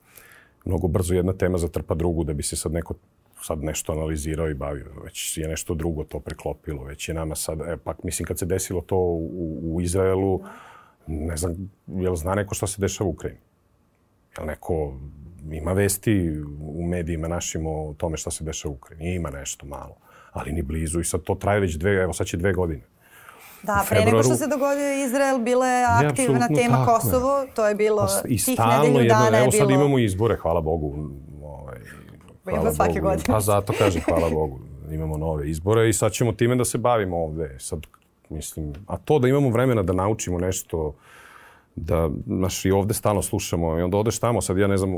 mnogo brzo jedna tema zatrpa drugu da bi se sad neko sad nešto analizirao i bavio. Već je nešto drugo to preklopilo. Već je nama sad, e, pak mislim kad se desilo to u, u Izraelu, ne znam, jel zna neko šta se dešava u Ukrajini? Jel neko ima vesti u medijima našim o tome šta se dešava u Ukrajini? Ima nešto malo, ali ni blizu i sad to traje već dve, evo sad će dve godine. Da, pre nego što se dogodio Izrael, bila je aktivna tema tako je. Kosovo. To je bilo, I tih nedelju jedno, dana je evo bilo... sad imamo izbore, hvala Bogu. Ovaj, Ima svake godine. Pa zato kažem, hvala Bogu. Imamo nove izbore i sad ćemo time da se bavimo ovde. Sad, mislim, a to da imamo vremena da naučimo nešto, da, znaš, i ovde stalno slušamo i onda odeš tamo, sad ja ne znam,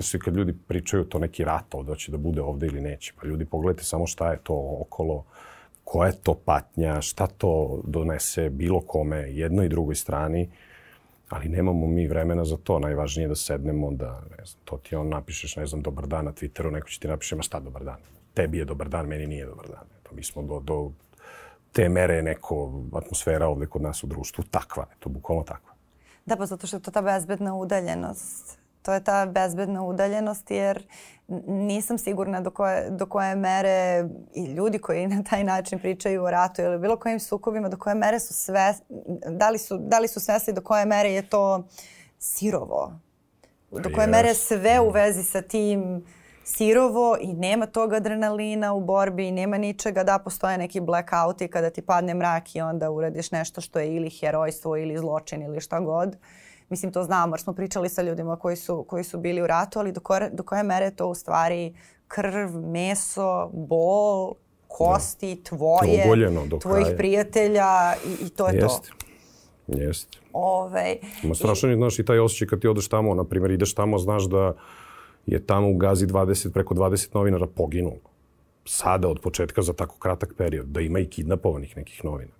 Znači, kad ljudi pričaju to neki rat ovde, hoće da bude ovde ili neće. Pa ljudi, pogledajte samo šta je to okolo, koja je to patnja, šta to donese bilo kome, jednoj i drugoj strani, ali nemamo mi vremena za to. Najvažnije je da sednemo, da, ne znam, to ti on napišeš, ne znam, dobar dan na Twitteru, neko će ti napiše, ma šta dobar dan. tebi je dobar dan, meni nije dobar dan. Eto, mi smo do, do te mere neko atmosfera ovde kod nas u društvu takva, eto, bukvalno takva. Da, pa zato što je to ta bezbedna udaljenost. To je ta bezbedna udaljenost jer nisam sigurna do koje, do koje mere i ljudi koji na taj način pričaju o ratu ili bilo kojim sukobima, do koje mere su sve, da li su, da li su svesni do koje mere je to sirovo. Do koje yes. mere sve u vezi sa tim sirovo i nema tog adrenalina u borbi i nema ničega da postoje neki blackouti kada ti padne mrak i onda uradiš nešto što je ili herojstvo ili zločin ili šta god. Mislim, to znamo jer smo pričali sa ljudima koji su, koji su bili u ratu, ali do koje, do koje mere to u stvari krv, meso, bol, kosti, da. tvoje, tvojih kraja. prijatelja i, i to je Jest. to. Jeste. Ove, Ima strašan i... znaš, i taj osjećaj kad ti odeš tamo, na primjer, ideš tamo, znaš da je tamo u Gazi 20, preko 20 novinara poginulo. Sada, od početka, za tako kratak period, da ima i kidnapovanih nekih novinara.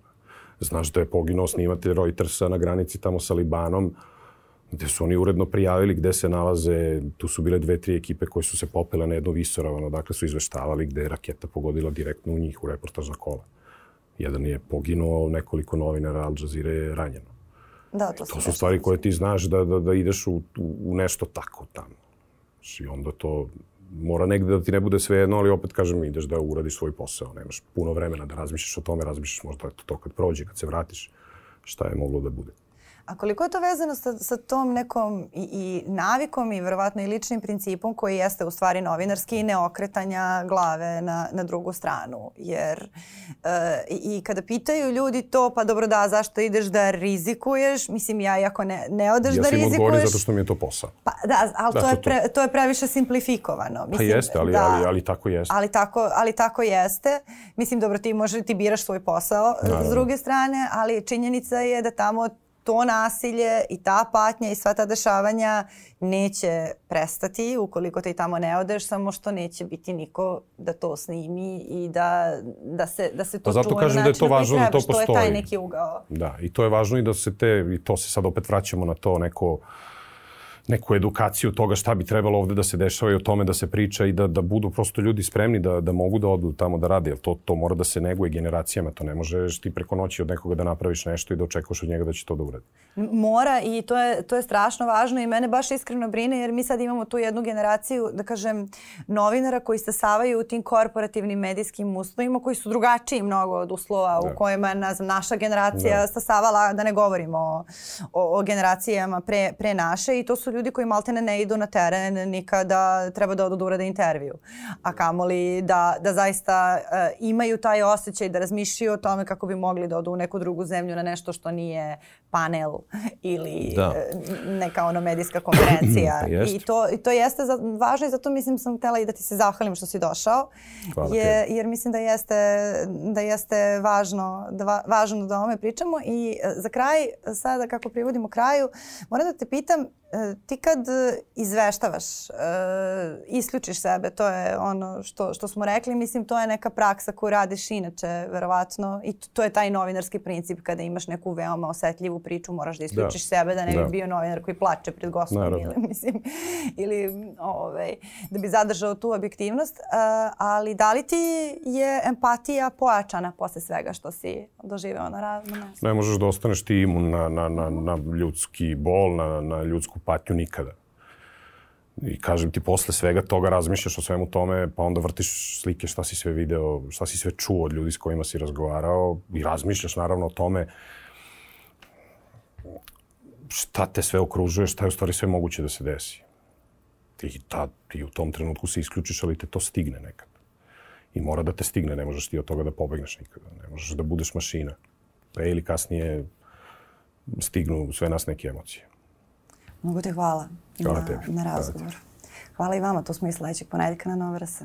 Znaš da je poginuo snimatelj Reutersa na granici tamo sa Libanom, gde su oni uredno prijavili gde se nalaze, tu su bile dve, tri ekipe koje su se popele na jedno visoravano, dakle su izveštavali gde je raketa pogodila direktno u njih, u reportažna kola. Jedan je poginuo, nekoliko novinara Al Jazeera je ranjeno. Da, to, to su stvari koje ti znaš da, da, da ideš u, u nešto tako tamo. I onda to mora negde da ti ne bude sve jedno, ali opet kažem ideš da uradiš svoj posao. Nemaš puno vremena da razmišljaš o tome, razmišljaš možda to kad prođe, kad se vratiš, šta je moglo da bude. A koliko je to vezano sa, sa tom nekom i, i navikom i verovatno i ličnim principom koji jeste u stvari novinarski i neokretanja glave na, na drugu stranu? Jer e, i kada pitaju ljudi to, pa dobro da, zašto ideš da rizikuješ? Mislim, ja ako ne, ne odeš ja da rizikuješ... Ja sam odgovorio zato što mi je to posao. Pa da, ali da, to, je pre, to je previše simplifikovano. Pa Mislim, pa jeste, ali, da, ali, ali tako jeste. Ali tako, ali tako jeste. Mislim, dobro, ti možeš, ti biraš svoj posao Naravno. s druge strane, ali činjenica je da tamo to nasilje i ta patnja i sva ta dešavanja neće prestati ukoliko ti tamo ne odeš, samo što neće biti niko da to snimi i da, da, se, da se to pa zato čuje kažem da je to važno da to postoji. To je taj neki ugao. Da, i to je važno i da se te, i to se sad opet vraćamo na to neko neku edukaciju toga šta bi trebalo ovde da se dešava i o tome da se priča i da, da budu prosto ljudi spremni da, da mogu da odu tamo da rade. Jer to, to mora da se neguje generacijama. To ne možeš ti preko noći od nekoga da napraviš nešto i da očekuješ od njega da će to da uradi. Mora i to je, to je strašno važno i mene baš iskreno brine jer mi sad imamo tu jednu generaciju, da kažem, novinara koji se savaju u tim korporativnim medijskim uslovima koji su drugačiji mnogo od uslova da. u kojima ne znam, naša generacija da. stasavala, da ne govorimo o, o, o generacijama pre, pre naše i to su ljudi koji maltene ne idu na teren nikada treba da odu da urade intervju. A kamoli da, da zaista uh, imaju taj osjećaj da razmišljaju o tome kako bi mogli da odu u neku drugu zemlju na nešto što nije panel ili da. uh, neka ono medijska konferencija. I, to, I to jeste za, važno i zato mislim sam htela i da ti se zahvalim što si došao. Hvala je, jer mislim da jeste, da jeste važno, da, važno da o ome pričamo. I uh, za kraj, sada kako privodimo kraju, moram da te pitam E, ti kad e, izveštavaš, e, isključiš sebe, to je ono što, što smo rekli, mislim to je neka praksa koju radiš inače, verovatno, i to je taj novinarski princip kada imaš neku veoma osetljivu priču, moraš da isključiš da. sebe, da ne bi da. bio novinar koji plače pred gostom ili, mislim, ili ovaj, da bi zadržao tu objektivnost, ali da li ti je empatija pojačana posle svega što si doživeo na raznom mestu? Ne možeš da ostaneš ti imun na, na, na, na ljudski bol, na, na ljudsku patnju nikada. I kažem ti, posle svega toga razmišljaš o svemu tome, pa onda vrtiš slike šta si sve video, šta si sve čuo od ljudi s kojima si razgovarao i razmišljaš naravno o tome šta te sve okružuje, šta je u stvari sve moguće da se desi. Ti, ta, ti u tom trenutku se isključiš, ali te to stigne nekad. I mora da te stigne, ne možeš ti od toga da pobegneš nikada. Ne možeš da budeš mašina. Pre ili kasnije stignu sve nas neke emocije. Mnogo ti hvala, hvala na, tebi. na razgovor. Hvala, hvala i vama, to smo i sledećeg ponedjeljka na Nova RS.